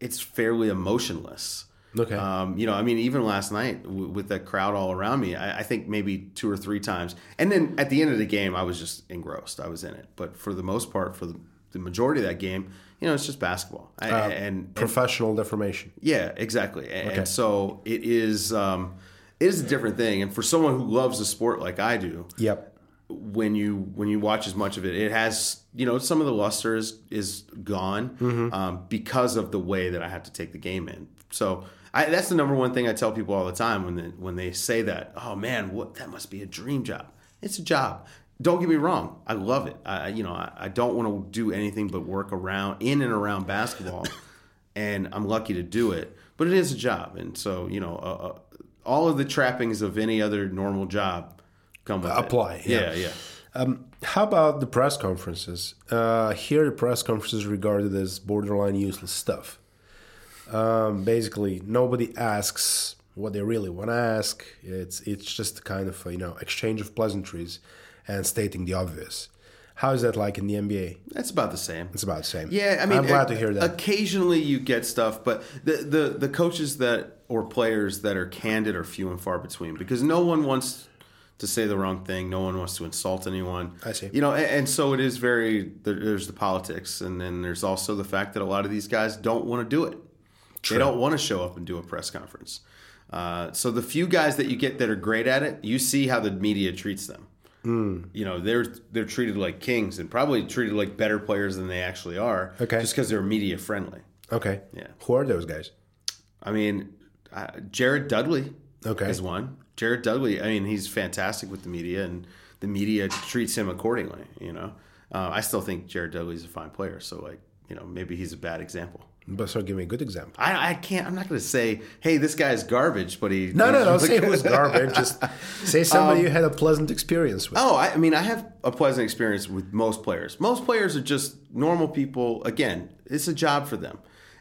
it's fairly emotionless. Okay. Um, you know, I mean, even last night w- with the crowd all around me, I, I think maybe two or three times. And then at the end of the game, I was just engrossed. I was in it. But for the most part, for the, the majority of that game, you know, it's just basketball. I, and, and Professional deformation. yeah, exactly. And, Okay. and so it is. Um, it is a different thing. And for someone who loves the sport like I do, Yep. When you when you watch as much of it, it has you know some of the luster is is gone um, because of the way that I have to take the game in. So I, that's the number one thing I tell people all the time when they, when they say that. Oh man, what that must be a dream job. It's a job. Don't get me wrong. I love it. I you know I, I don't want to do anything but work around in and around basketball, and I'm lucky to do it. But it is a job, and so you know uh, uh, all of the trappings of any other normal job come with it. Apply, yeah. yeah. yeah. Um, how about the press conferences? Uh, here, the press conferences regarded as borderline useless stuff. Um, basically, nobody asks what they really want to ask. It's it's just a kind of you know exchange of pleasantries and stating the obvious. How is that like in the NBA? It's about the same. It's about the same. Yeah, I mean, I'm glad uh, to hear that. Occasionally, you get stuff, but the, the the coaches that or players that are candid are few and far between because no one wants to say the wrong thing. No one wants to insult anyone. I see. You know, and, and so it is very. There, there's the politics, and then there's also the fact that a lot of these guys don't want to do it. They don't want to show up and do a press conference. Uh, so the few guys that you get that are great at it, you see how the media treats them. Hmm. You know, they're they're treated like kings and probably treated like better players than they actually are. Okay. Just because they're media friendly. Okay. Yeah. Who are those guys? I mean, uh, Jared Dudley Okay. is one. Jared Dudley, I mean, he's fantastic with the media, and the media treats him accordingly. You know, uh, I still think Jared Dudley's a fine player. So, like, you know, maybe he's a bad example. But so give me a good example. I, I can't. I'm not going to say, "Hey, this guy's garbage," but he. No, no, don't say it was garbage. Just say somebody you had a pleasant experience with. Oh, I, I mean, I have a pleasant experience with most players. Most players are just normal people. Again, it's a job for them,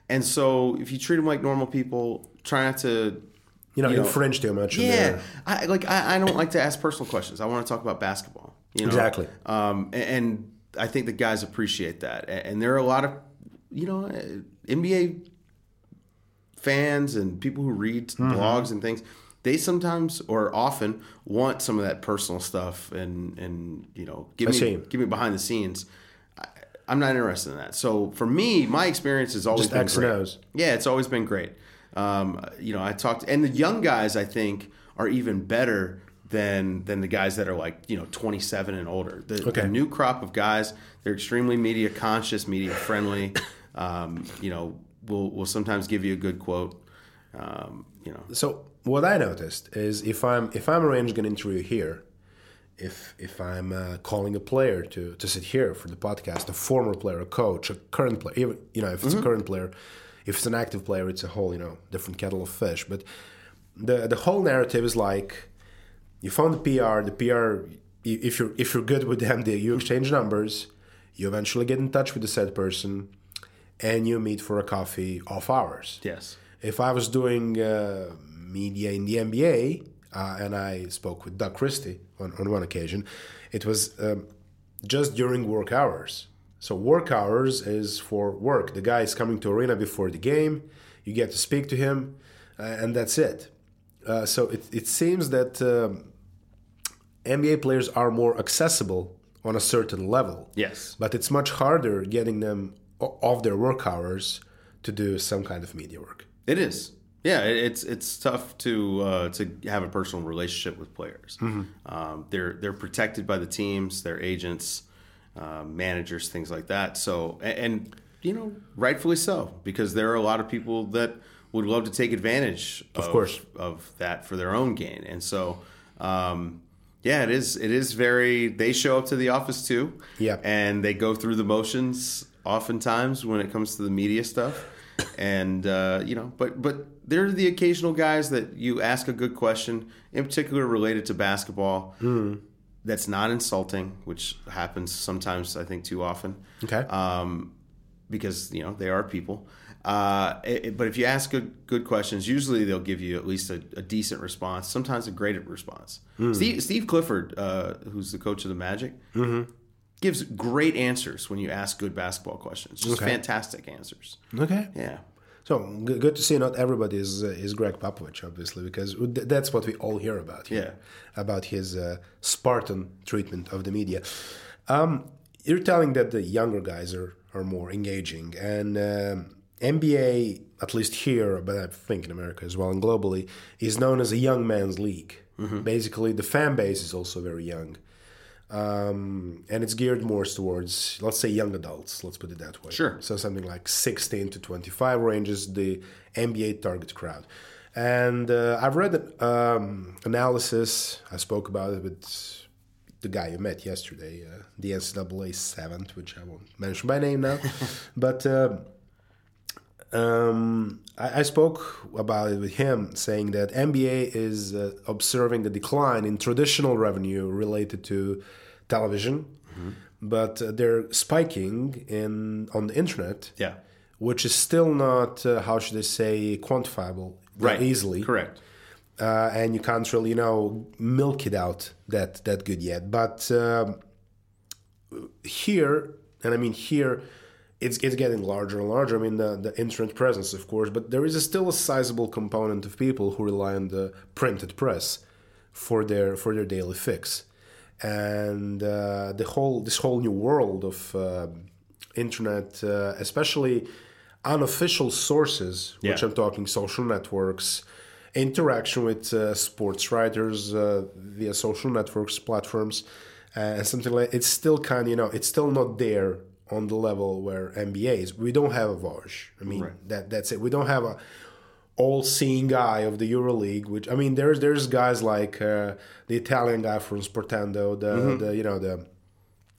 and so if you treat them like normal people, try not to. You know, you know, infringe too much. on Yeah, their- I like. I, I don't like to ask personal questions. I want to talk about basketball. You know? Exactly. Um, and, and I think the guys appreciate that. And, and there are a lot of, you know, uh, NBA fans and people who read Mm-hmm. blogs and things. They sometimes or often want some of that personal stuff and and you know give I me see. give me behind the scenes. I, I'm not interested in that. So for me, my experience has always Just been X great. Yeah, it's always been great. Um, you know, I talked, and the young guys I think are even better than than the guys that are like you know 27 and older. The, Okay. the new crop of guys, they're extremely media conscious, media friendly. Um, you know, will will sometimes give you a good quote. Um, you know, So what I noticed is if I'm if I'm arranging an interview here, if if I'm uh, calling a player to to sit here for the podcast, a former player, a coach, a current player, even you know if it's a current player, if it's an active player, it's a whole you know different kettle of fish. But the the whole narrative is like you found the PR, the PR. If you're if you're good with them, they, you exchange numbers. You eventually get in touch with the said person, and you meet for a coffee off hours yes, if I was doing uh, media in the NBA uh, and I spoke with Doug Christie on, on one occasion, it was um, just during work hours. So work hours is for work. The guy is coming to arena before the game. You get to speak to him, uh, and that's it. Uh, so it, it seems that um, NBA players are more accessible on a certain level yes, but it's much harder getting them off their work hours to do some kind of media work. it is. Yeah, it's it's tough to uh, to have a personal relationship with players. Um, they're they're protected by the teams, their agents, uh, managers, things like that. So and, and you know, rightfully so, because there are a lot of people that would love to take advantage of, course. of that for their own gain. And so, um, yeah, it is it is very. They show up to the office too, Yeah. and they go through the motions oftentimes when it comes to the media stuff and uh, you know but but there are the occasional guys that you ask a good question in particular related to basketball that's not insulting which happens sometimes i think too often Okay. um, because you know they are people uh, it- it- but if you ask good, good questions usually they'll give you at least a, a decent response sometimes a great response steve, steve clifford uh, who's the coach of the magic gives great answers when you ask good basketball questions. Just Okay. fantastic answers. okay. Yeah. So good to see not everybody is uh, is Gregg Popovich, obviously, because th- that's what we all hear about. here, About his uh, Spartan treatment of the media. Um, you're telling that the younger guys are, are more engaging, and um, NBA, at least here, but I think in America as well and globally, is known as a young man's league. Basically, the fan base is also very young. Um, and it's geared more towards let's say young adults let's put it that way. Sure. so something like 16 to 25 ranges the nba target crowd. And uh, i've read an um, analysis. I spoke about it with the guy you met yesterday uh, the ncaa seventh which i won't mention by name now. But uh, um, I, I spoke about it with him, saying that NBA is uh, observing a decline in traditional revenue related to television, but uh, they're spiking in on the internet, Yeah. which is still not uh, how should I say quantifiable that easily, Correct. uh, and you can't really you know milk it out that that good yet. But um, here, and I mean here, it's it's getting larger and larger. I mean the the internet presence, of course, but there is a still a sizable component of people who rely on the printed press for their for their daily fix, and uh, the whole this whole new world of um internet, uh, especially unofficial sources, which I'm talking social networks, interaction with uh, sports writers uh, via social networks platforms, uh, and something like it's still kind of you know it's still not there on the level where NBA is. We don't have a Woj. I mean that that's it. We don't have a all-seeing guy of the EuroLeague. Which I mean, there's there's guys like uh, the Italian guy from Sportando, the, the you know the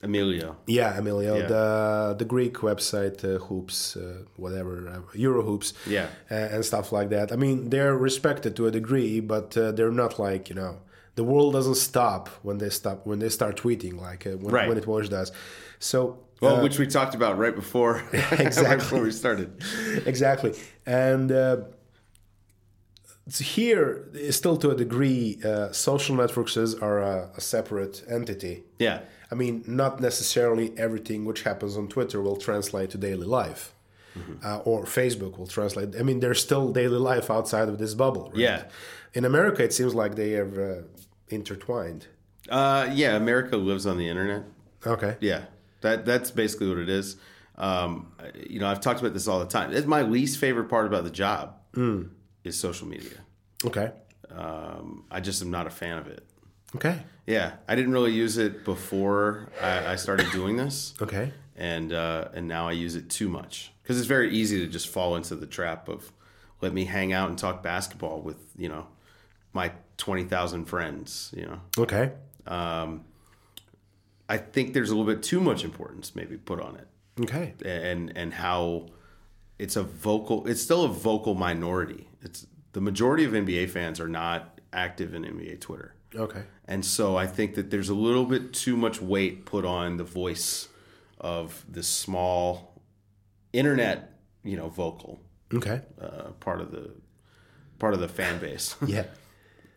Emilio. yeah, Emilio, Yeah. the the Greek website uh, hoops, uh, whatever, uh, Euro hoops, Yeah. uh, and stuff like that. I mean, they're respected to a degree, but uh, they're not like you know, the world doesn't stop when they stop when they start tweeting like uh, when, Right. when it was does. So Well, which we talked about right before, right Exactly. before we started. exactly, and uh, here still to a degree, uh, social networks are a, a separate entity. Yeah. I mean, not necessarily everything which happens on Twitter will translate to daily life, uh, or Facebook will translate. I mean, there's still daily life outside of this bubble. Right? Yeah. In America, it seems like they are uh, intertwined. Uh, yeah. America lives on the internet. Okay. Yeah. That that's basically what it is. Um, you know, I've talked about this all the time. It's my least favorite part about the job is social media. Okay. Um, I just am not a fan of it. Okay. Yeah, I didn't really use it before I, I started doing this, Okay. and uh, and now I use it too much because it's very easy to just fall into the trap of let me hang out and talk basketball with you know my twenty thousand friends. You know, Okay. Um, I think there's a little bit too much importance maybe put on it, Okay. and and how it's a vocal. It's still a vocal minority. It's the majority of NBA fans are not active in NBA Twitter. Okay. And so I think that there's a little bit too much weight put on the voice of this small internet, you know, vocal Okay. uh, part of the part of the fan base. Yeah.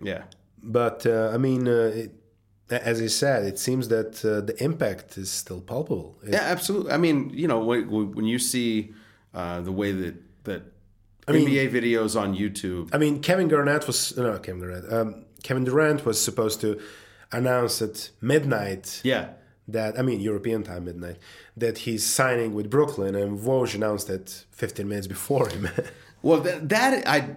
yeah, But uh, I mean, uh, it, as you said, it seems that uh, the impact is still palpable. It- yeah, absolutely. I mean, you know, when, when you see uh, the way that that mean- NBA videos on YouTube, I mean, Kevin Garnett was no Kevin Garnett. Um, Kevin Durant was supposed to announce at midnight yeah, that I mean European time midnight that he's signing with Brooklyn, and Woj announced it 15 minutes before him. Well, that, that I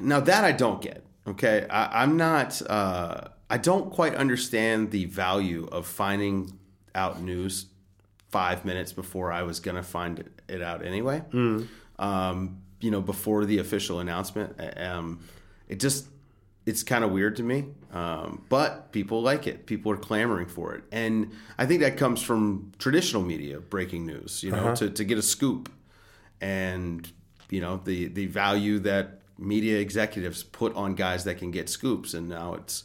now that I don't get. Okay, I, I'm not. Uh, I don't quite understand the value of finding out news five minutes before I was going to find it, it out anyway. Um, you know, before the official announcement. Um, it just it's kind of weird to me. Um, but people like it. People are clamoring for it, and I think that comes from traditional media breaking news. You know, to to get a scoop and you know the the value that media executives put on guys that can get scoops and now it's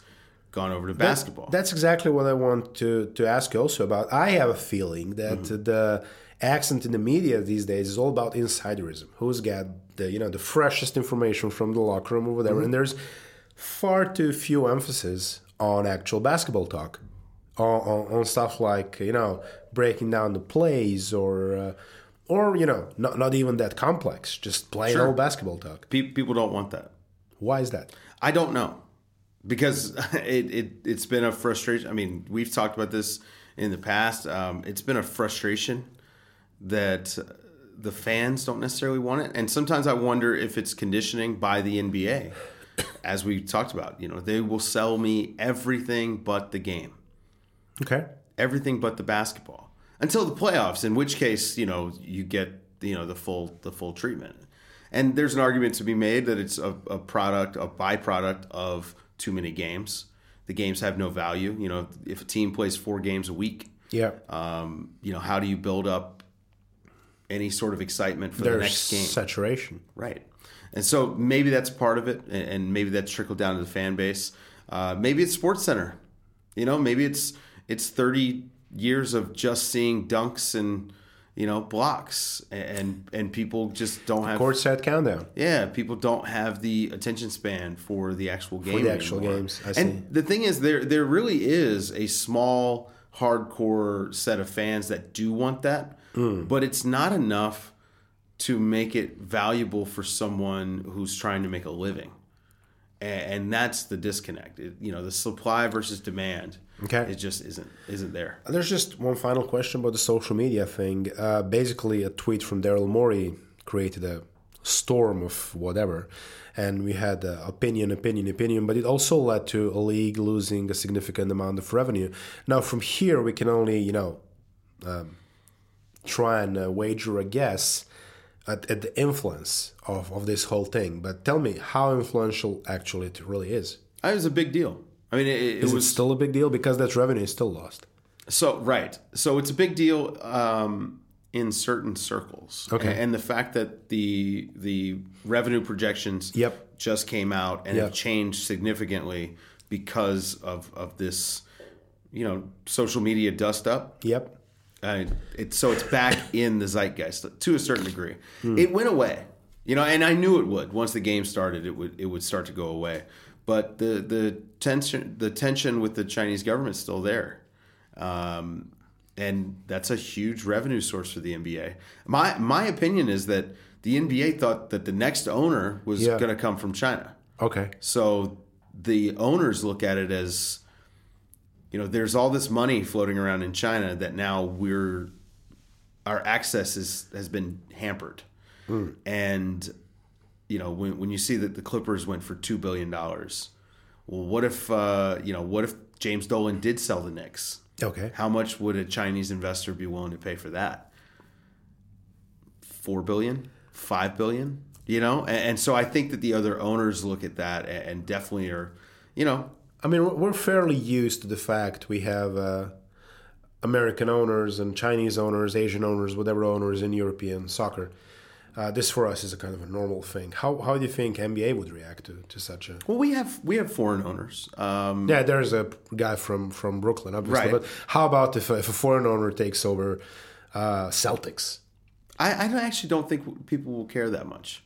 gone over to basketball That's exactly what I want to to ask you also about. I have a feeling that the accent in the media these days is all about insiderism. Who's got the you know the freshest information from the locker room or whatever, and there's far too few emphasis on actual basketball talk, on, on, on stuff like you know breaking down the plays or. Uh, or you know, not not even that complex, just plain Sure. old basketball talk. Pe- people don't want that Why is that? i don't know because it, it it's been a frustration i mean we've talked about this in the past um, it's been a frustration that the fans don't necessarily want it. And sometimes i wonder if it's conditioning by the nba as we talked about. You know they will sell me everything but the game. Okay, everything but the basketball. Until the playoffs in which case you know you get you know the full the full treatment. And there's an argument to be made that it's a, a product a byproduct of too many games. The games have no value. You know if a team plays four games a week yeah, um, you know how do you build up any sort of excitement for the next game saturation. Right. And so maybe that's part of it, and maybe that's trickled down to the fan base. Uh, maybe it's Sports Center. You know, maybe it's it's thirty years of just seeing dunks and you know blocks, and and people just don't have. court set countdown. Yeah, people don't have the attention span for the actual game. the actual anymore. games, I and see. the thing is, there there really is a small hardcore set of fans that do want that, Hmm. but it's not enough to make it valuable for someone who's trying to make a living. And that's the disconnect. It, you know, the supply versus demand. Okay. it just isn't isn't there. There's just one final question about the social media thing. Uh, basically, a tweet from Daryl Morey created a storm of whatever, and we had uh, opinion, opinion, opinion, but it also led to a league losing a significant amount of revenue. Now, from here, we can only, you know, um, try and uh, wager a guess at, at the influence of, of this whole thing. But tell me how influential actually it really is. It was a big deal. I mean, it, it Is was it still a big deal because that revenue is still lost? So right, so it's a big deal um, in certain circles. Okay. and the fact that the the revenue projections Yep. just came out and Yep. have changed significantly because of of this, you know, social media dust up. Yep. Uh, it's so it's back in the zeitgeist to a certain degree. It went away, you know, and I knew it would. Once the game started, it would it would start to go away. But the the tension the tension with the Chinese government's still there, um, and that's a huge revenue source for the NBA. My my opinion is that the NBA thought that the next owner was Yeah. going to come from China. Okay. So the owners look at it as, you know, there's all this money floating around in China that now we're, our access is, has been hampered. And, you know, when, when you see that the Clippers went for $2 billion, well, what if uh, you know, what if James Dolan did sell the Knicks? Okay. How much would a Chinese investor be willing to pay for that? Four billion, five billion, you know, and, and so I think that the other owners look at that and, and definitely are, you know, I mean, we're- fairly used to the fact we have uh, American owners and Chinese owners, Asian owners, whatever owners in European soccer. Uh, this for us is a kind of a normal thing. How, how do you think NBA would react to, to such a? well, we have we have foreign owners. Um, Yeah, there's a guy from, from Brooklyn, obviously. Right. But how about if, a- if a foreign owner takes over uh, Celtics? I, I actually don't think people will care that much.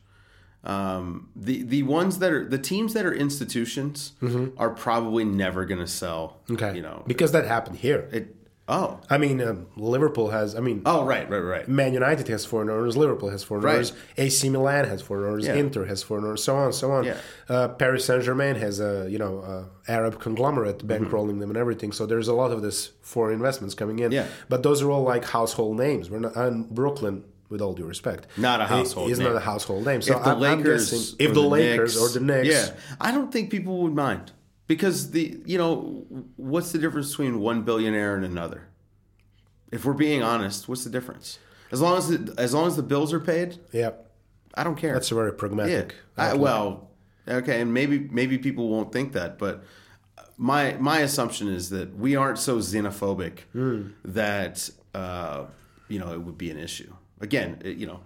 Um, the the ones that are the teams that are institutions are probably never going to sell. Mm-hmm. Okay, you know because that happened here. it. Oh, I mean, um, Liverpool has. I mean, oh, right, right, right. Man United has foreign owners, Liverpool has foreign Right. owners, AC Milan has foreign owners, Yeah. Inter has foreign owners, so on, so on. Yeah. Uh, Paris Saint Germain has a you know a Arab conglomerate Mm-hmm. bankrolling them and everything. So there's a lot of this foreign investments coming in. Yeah. But those are all like household names. We're not and Brooklyn. With all due respect, Not a household Is name. not a household name. So if the I'm, I'm Lakers, guessing if or the, Lakers Knicks- or the Knicks, yeah, I don't think people would mind because the you know what's the difference between one billionaire and another? If we're being honest, what's the difference? As long as the, as long as the bills are paid, yeah, I don't care. that's a very yeah. pragmatic. I, well, okay, and maybe maybe people won't think that, but my my assumption is that we aren't so xenophobic Hmm. that uh, you know it would be an issue. Again, it- you know,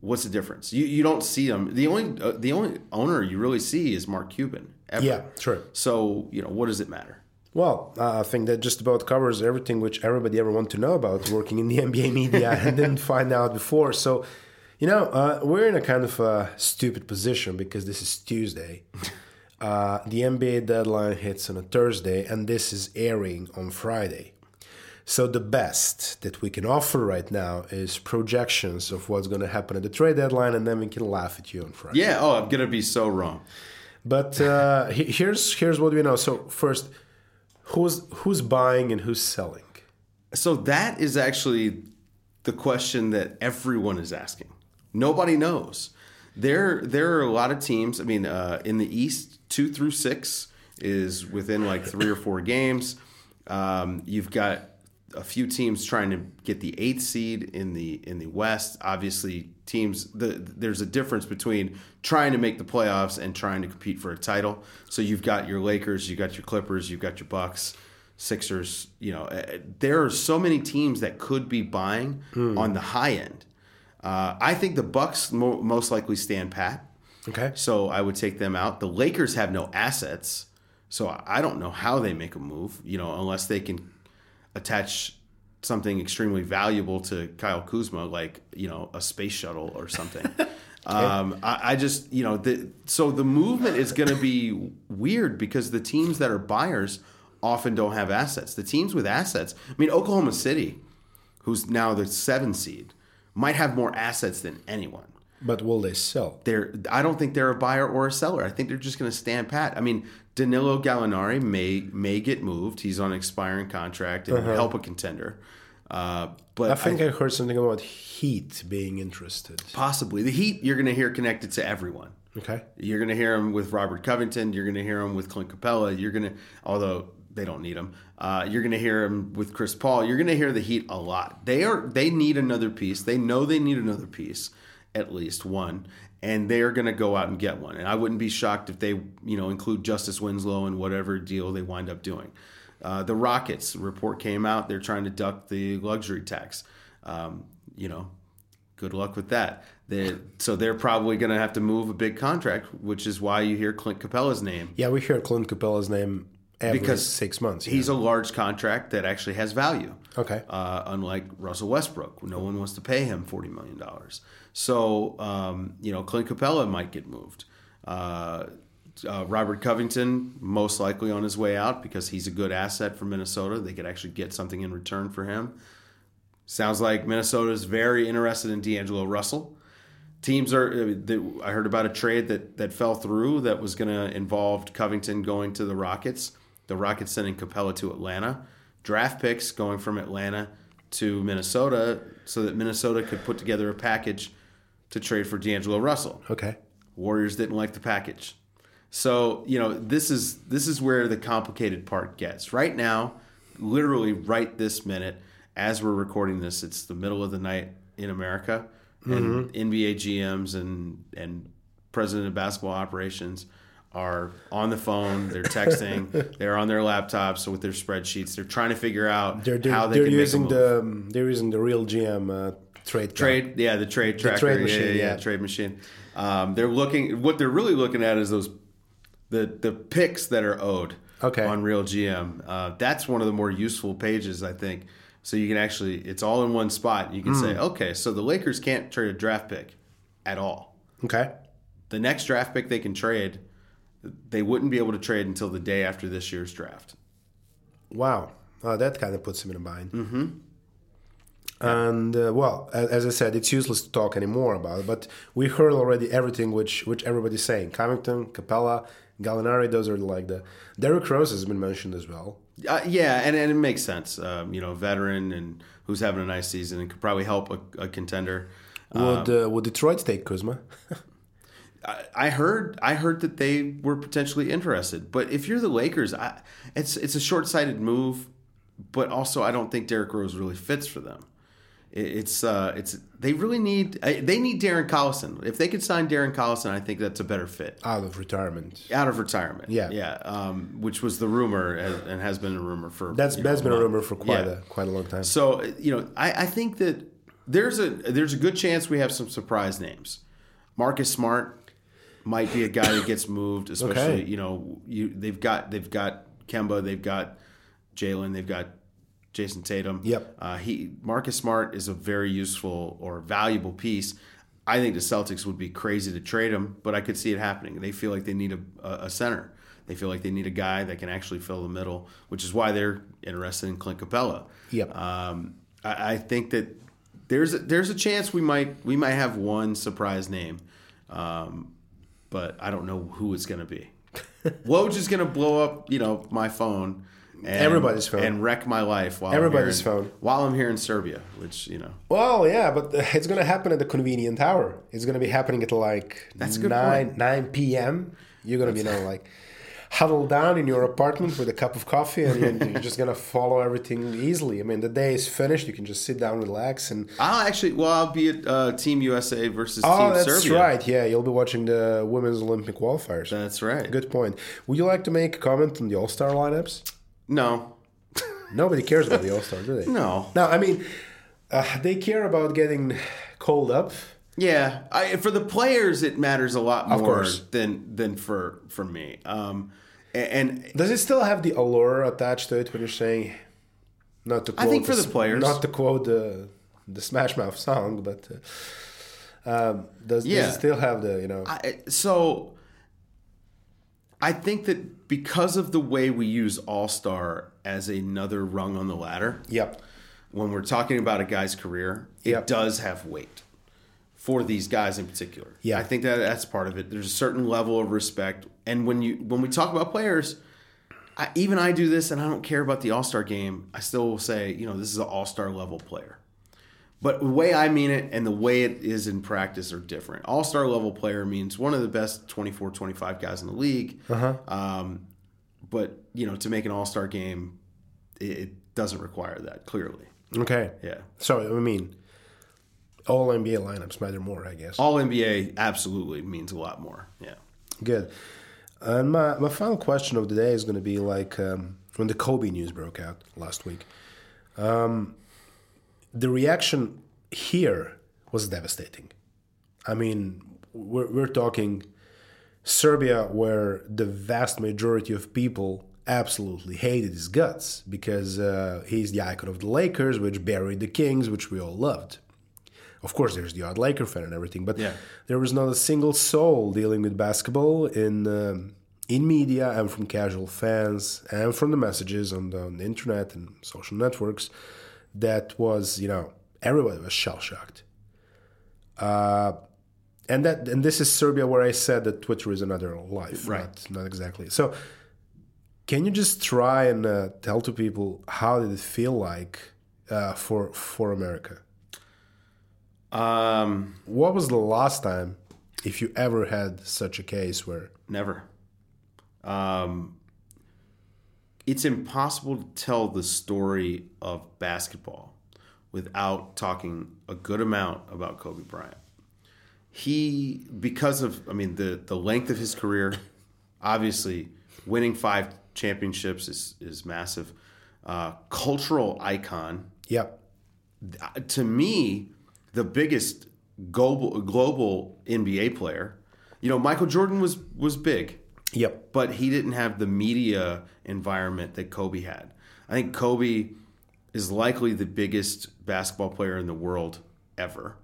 what's the difference? You you don't see them. The only uh, the only owner you really see is Mark Cuban. Ever. yeah, true. So you know, what does it matter? Well, uh, I think that just about covers everything which everybody ever wanted to know about working in the NBA media and didn't find out before. So, you know, uh, we're in a kind of a stupid position because this is Tuesday. Uh, the NBA deadline hits on a Thursday, and this is airing on Friday. So the best that we can offer right now is projections of what's going to happen at the trade deadline, and then we can laugh at you on Friday. Yeah. Oh, I'm gonna be so wrong. But uh, here's here's what we know. So first, who's who's buying and who's selling? So that is actually the question that everyone is asking. Nobody knows. There, there are a lot of teams. I mean, uh, in the East, two through six is within like three or four games. Um, you've got a few teams trying to get the eighth seed in the in the West. Obviously, teams the, there's a difference between trying to make the playoffs and trying to compete for a title. So you've got your Lakers, you've got your Clippers, you've got your Bucks. Sixers, you know, uh, there are so many teams that could be buying on the high end. Uh, I think the Bucks mo- most likely stand pat, Okay. so I would take them out. The Lakers have no assets, so I don't know how they make a move. You know, unless they can attach something extremely valuable to Kyle Kuzma, like you know a space shuttle or something. um, I, I just you know the so the movement is going to be weird because the teams that are buyers often don't have assets. The teams with assets, I mean Oklahoma City, who's now the seven seed, might have more assets than anyone But will they sell? they're I don't think they're a buyer or a seller. I think they're just going to stand pat. I mean, Danilo Gallinari may may get moved. He's on an expiring contract and help a contender. Uh, but I think I, heard something about Heat being interested. possibly the Heat you're going to hear connected to everyone. Okay. You're going to hear him with Robert Covington. You're going to hear him with Clint Capela. You're going to, although they don't need him, uh, you're going to hear him with Chris Paul. You're going to hear the Heat a lot. They are they need another piece. They know they need another piece, at least one, and they are going to go out and get one. And I wouldn't be shocked if they you know include Justice Winslow in whatever deal they wind up doing. Uh, the Rockets report came out. They're trying to duck the luxury tax. Um, you know, good luck with that. They, so they're probably going to have to move a big contract, which is why you hear Clint Capela's name. Yeah, we hear Clint Capela's name every Because six months. yeah. He's a large contract that actually has value. okay. Uh, unlike Russell Westbrook, no one wants to pay him forty million dollars. So um, you know, Clint Capela might get moved. Uh, uh, Robert Covington most likely on his way out because he's a good asset for Minnesota. They could actually get something in return for him. Sounds like Minnesota is very interested in D'Angelo Russell. Teams are. I heard about a trade that that fell through that was going to involve Covington going to the Rockets. The Rockets sending Capela to Atlanta. Draft picks going from Atlanta to Minnesota so that Minnesota could put together a package to trade for D'Angelo Russell. Okay. Warriors didn't like the package. So you know this is this is where the complicated part gets. Right now, literally right this minute, as we're recording this, it's the middle of the night in America, and NBA GMs and and president of basketball operations are on the phone. They're texting. they're on their laptops with their spreadsheets. They're trying to figure out They're, they're, how they they're can using make a move. the they're using the real GM uh, trade trade yeah the trade tracker trade yeah, machine, yeah, yeah, yeah. trade machine um, they're looking what they're really looking at is those the the picks that are owed Okay. on real gm uh, that's one of the more useful pages i think so you can actually it's all in one spot you can Hmm. say okay so the lakers can't trade a draft pick at all Okay. the next draft pick they can trade they wouldn't be able to trade until the day after this year's draft Wow. That kind of puts him in a bind. Mm-hmm. And uh, well, as I said, it's useless to talk anymore about it. But we heard already everything which which everybody's saying. Covington, Capela, Gallinari, those are like the. Derrick Rose has been mentioned as well. Uh, yeah, and, and it makes sense. Um, you know, veteran and who's having a nice season and could probably help a, a contender. Would uh, would Detroit take Kuzma? I, I heard I heard that they were potentially interested, but if you're the Lakers, I, it's it's a short sighted move. But also, I don't think Derrick Rose really fits for them. It, it's uh, it's they really need they need Darren Collison. If they could sign Darren Collison, I think that's a better fit Out of retirement. out of retirement. Yeah. yeah, um, which was the rumor and has been a rumor for That's you know, that's been a rumor for quite Yeah. a quite a long time. So you know, I, I think that there's a there's a good chance we have some surprise names. Marcus Smart might be a guy that gets moved, especially Okay. you know you they've got they've got Kemba, they've got Jalen, they've got Jayson Tatum. Yep. Uh, he Marcus Smart is a very useful or valuable piece. I think the Celtics would be crazy to trade him, but I could see it happening. They feel like they need a, a, center. They feel like they need a guy that can actually fill the middle, which is why they're interested in Clint Capela. Yep. Um, I, I think that there's a, there's a chance we might we might have one surprise name, um, but I don't know who it's going to be. Woj is going to blow up, you know, my phone. And, Everybody's phone. and wreck my life while Everybody's I'm here in, phone. while I'm here in Serbia, which you know Well, yeah, but it's going to happen at the convenient hour. It's going to be happening at like That's good 9, point. 9 p.m. You're going to be, you know, like huddled down in your apartment with a cup of coffee and you're, just going to follow everything easily. I mean, the day is finished. You can just sit down, relax. and I'll actually well I'll be at uh, Team USA versus Oh, Team that's Serbia. right. Yeah, you'll be watching the women's Olympic qualifiers. That's right. Good point. Would you like to make a comment on the All Star lineups? No, Nobody cares about the All Star, do they? no. No, I mean, uh, they care about getting called up. Yeah, I, for the players, it matters a lot more course. than than for for me. Um, a- and, Does it still have the allure attached to it when you're saying, not to I quote think for the s- players. not to quote the the Smash Mouth song, but uh, um, does, Yeah. does it still have the you know? I, so I think that because of the way we use All Star as another rung on the ladder, yep. when we're talking about a guy's career, it Yep. does have weight for these guys in particular. Yeah. I think that that's part of it. There's a certain level of respect, and when you when we talk about players, I, even I do this, and I don't care about the All Star game. I still will say, you know, this is an All Star level player. But the way I mean it and the way it is in practice are different. All star level player means one of the best 24, 25 guys in the league. Um, but, you know, to make an all star game, it, it doesn't require that, clearly. Okay. Yeah. So I mean, all NBA lineups matter more, I guess. All NBA absolutely means a lot more. Yeah. Good. And my, my final question of the day is going to be like um, when the Kobe news broke out last week. Um, the reaction here was devastating. I mean, we're, we're talking Serbia, where the vast majority of people absolutely hated his guts because uh, he's the icon of the Lakers, which buried the Kings, which we all loved. Of course, there's the odd Laker fan and everything, but Yeah. there was not a single soul dealing with basketball in um, in media and from casual fans and from the messages on the, on the internet and social networks. That was, you know, everybody was shell shocked. Uh, and that and this is Serbia, where I said that Twitter is another life, Right. Not, not exactly. So, can you just try and uh, tell to people how did it feel like uh, for for America? Um, What was the last time, if you ever had such a case where never. Um, it's impossible to tell the story of basketball without talking a good amount about Kobe Bryant. He, because of, I mean, the the length of his career, obviously, winning five championships is is massive. Uh, cultural icon. Yeah. To me, the biggest global global NBA player. You know, Michael Jordan was was big. Yep. But he didn't have the media environment that Kobe had. I think Kobe is likely the biggest basketball player in the world ever.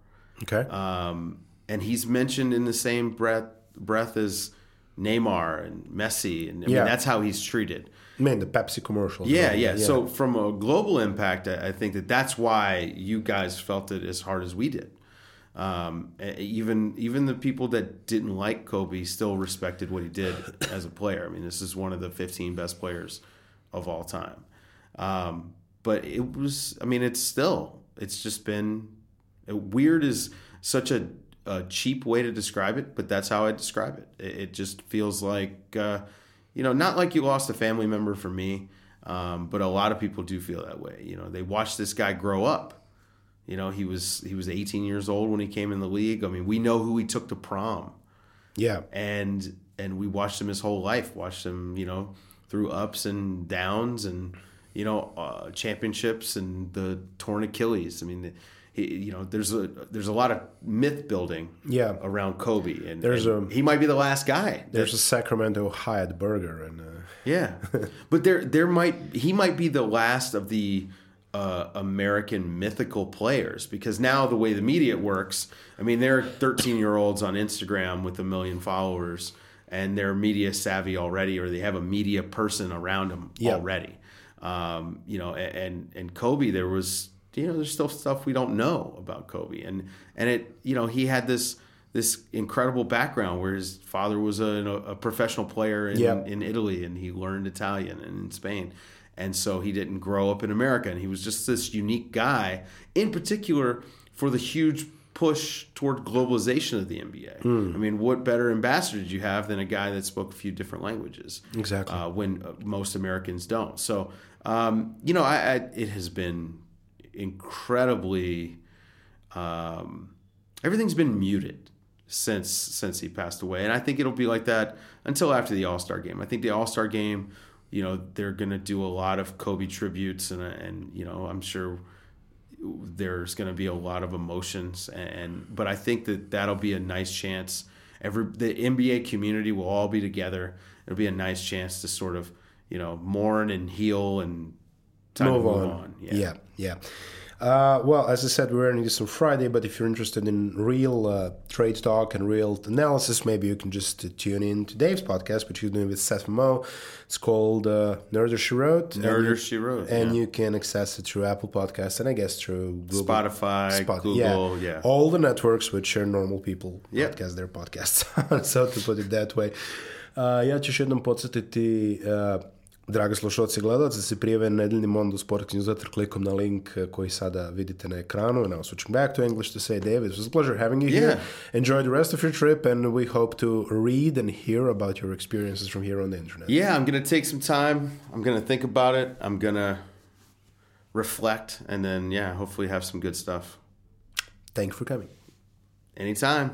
Okay. Um, and he's mentioned in the same breath breath as Neymar and Messi, and I Yeah. mean that's how he's treated. Man, the Pepsi commercial. Yeah, yeah. So from a global impact, I I think that that's why you guys felt it as hard as we did. Um, even even the people that didn't like Kobe still respected what he did as a player. I mean, this is one of the 15 best players of all time. Um, but it was, I mean, it's still, it's just been weird is such a, a cheap way to describe it, but that's how I describe it. It, it just feels like, uh, you know, not like you lost a family member for me, um, but a lot of people do feel that way. You know, they watched this guy grow up. You know, he was he was 18 years old when he came in the league. I mean, we know who he took to prom yeah. and and we watched him his whole life watched him you know through ups and downs and you know uh, championships and the torn achilles i mean he, you know there's a there's a lot of myth building Yeah. around kobe and, There's and a- he might be the last guy There's a Sacramento Hyatt burger, and uh, yeah, but there there might he might be the last of the uh, American mythical players because now the way the media works, I mean, there are 13 year olds on Instagram with a million followers and they're media savvy already, or they have a media person around them already. Um, you know, and and Kobe, there was you know, there's still stuff we don't know about Kobe, and and it you know he had this this incredible background where his father was a, a professional player in, in Italy and he learned Italian and in Spain. And so he didn't grow up in America and he was just this unique guy, in particular for the huge push toward globalization of the NBA. I mean, what better ambassador did you have than a guy that spoke a few different languages? Exactly. Uh, when uh, most Americans don't. So, um, you know, I, I, it has been incredibly, um, everything's been muted since since he passed away, and I think it'll be like that until after the All Star game. I think the All Star game, you know, they're gonna do a lot of Kobe tributes, and and you know, I'm sure there's going to be a lot of emotions and but I think that that'll be a nice chance every the NBA community will all be together it'll be a nice chance to sort of you know mourn and heal and time move to move on. on, Yeah, yeah. Uh, well, as I said, we're running this on Friday, but if you're interested in real uh, trade talk and real analysis, maybe you can just uh, tune in to Dave's podcast, which he's doing with Seth Mo. It's called uh, Nerder She Wrote. Nerder She Wrote, And yeah. you can access it through Apple Podcasts and I guess through Google. Spotify Spot- Google yeah, All the networks which are normal people Yeah. podcast their podcasts. so to put it that way. Uh, ja ću još jednom podsjetiti uh, dragi slušalci i gledalci, da se prijave na nedeljni Mondo Sport newsletter klikom na link uh, koji sada vidite na ekranu. And now switching back to English to say, David, it was a pleasure having you Yeah. here. Enjoy the rest of your trip and we hope to read and hear about your experiences from here on the internet. yeah I'm going to take some time I'm going to think about it I'm going to reflect and then yeah hopefully have some good stuff Thank you for coming. anytime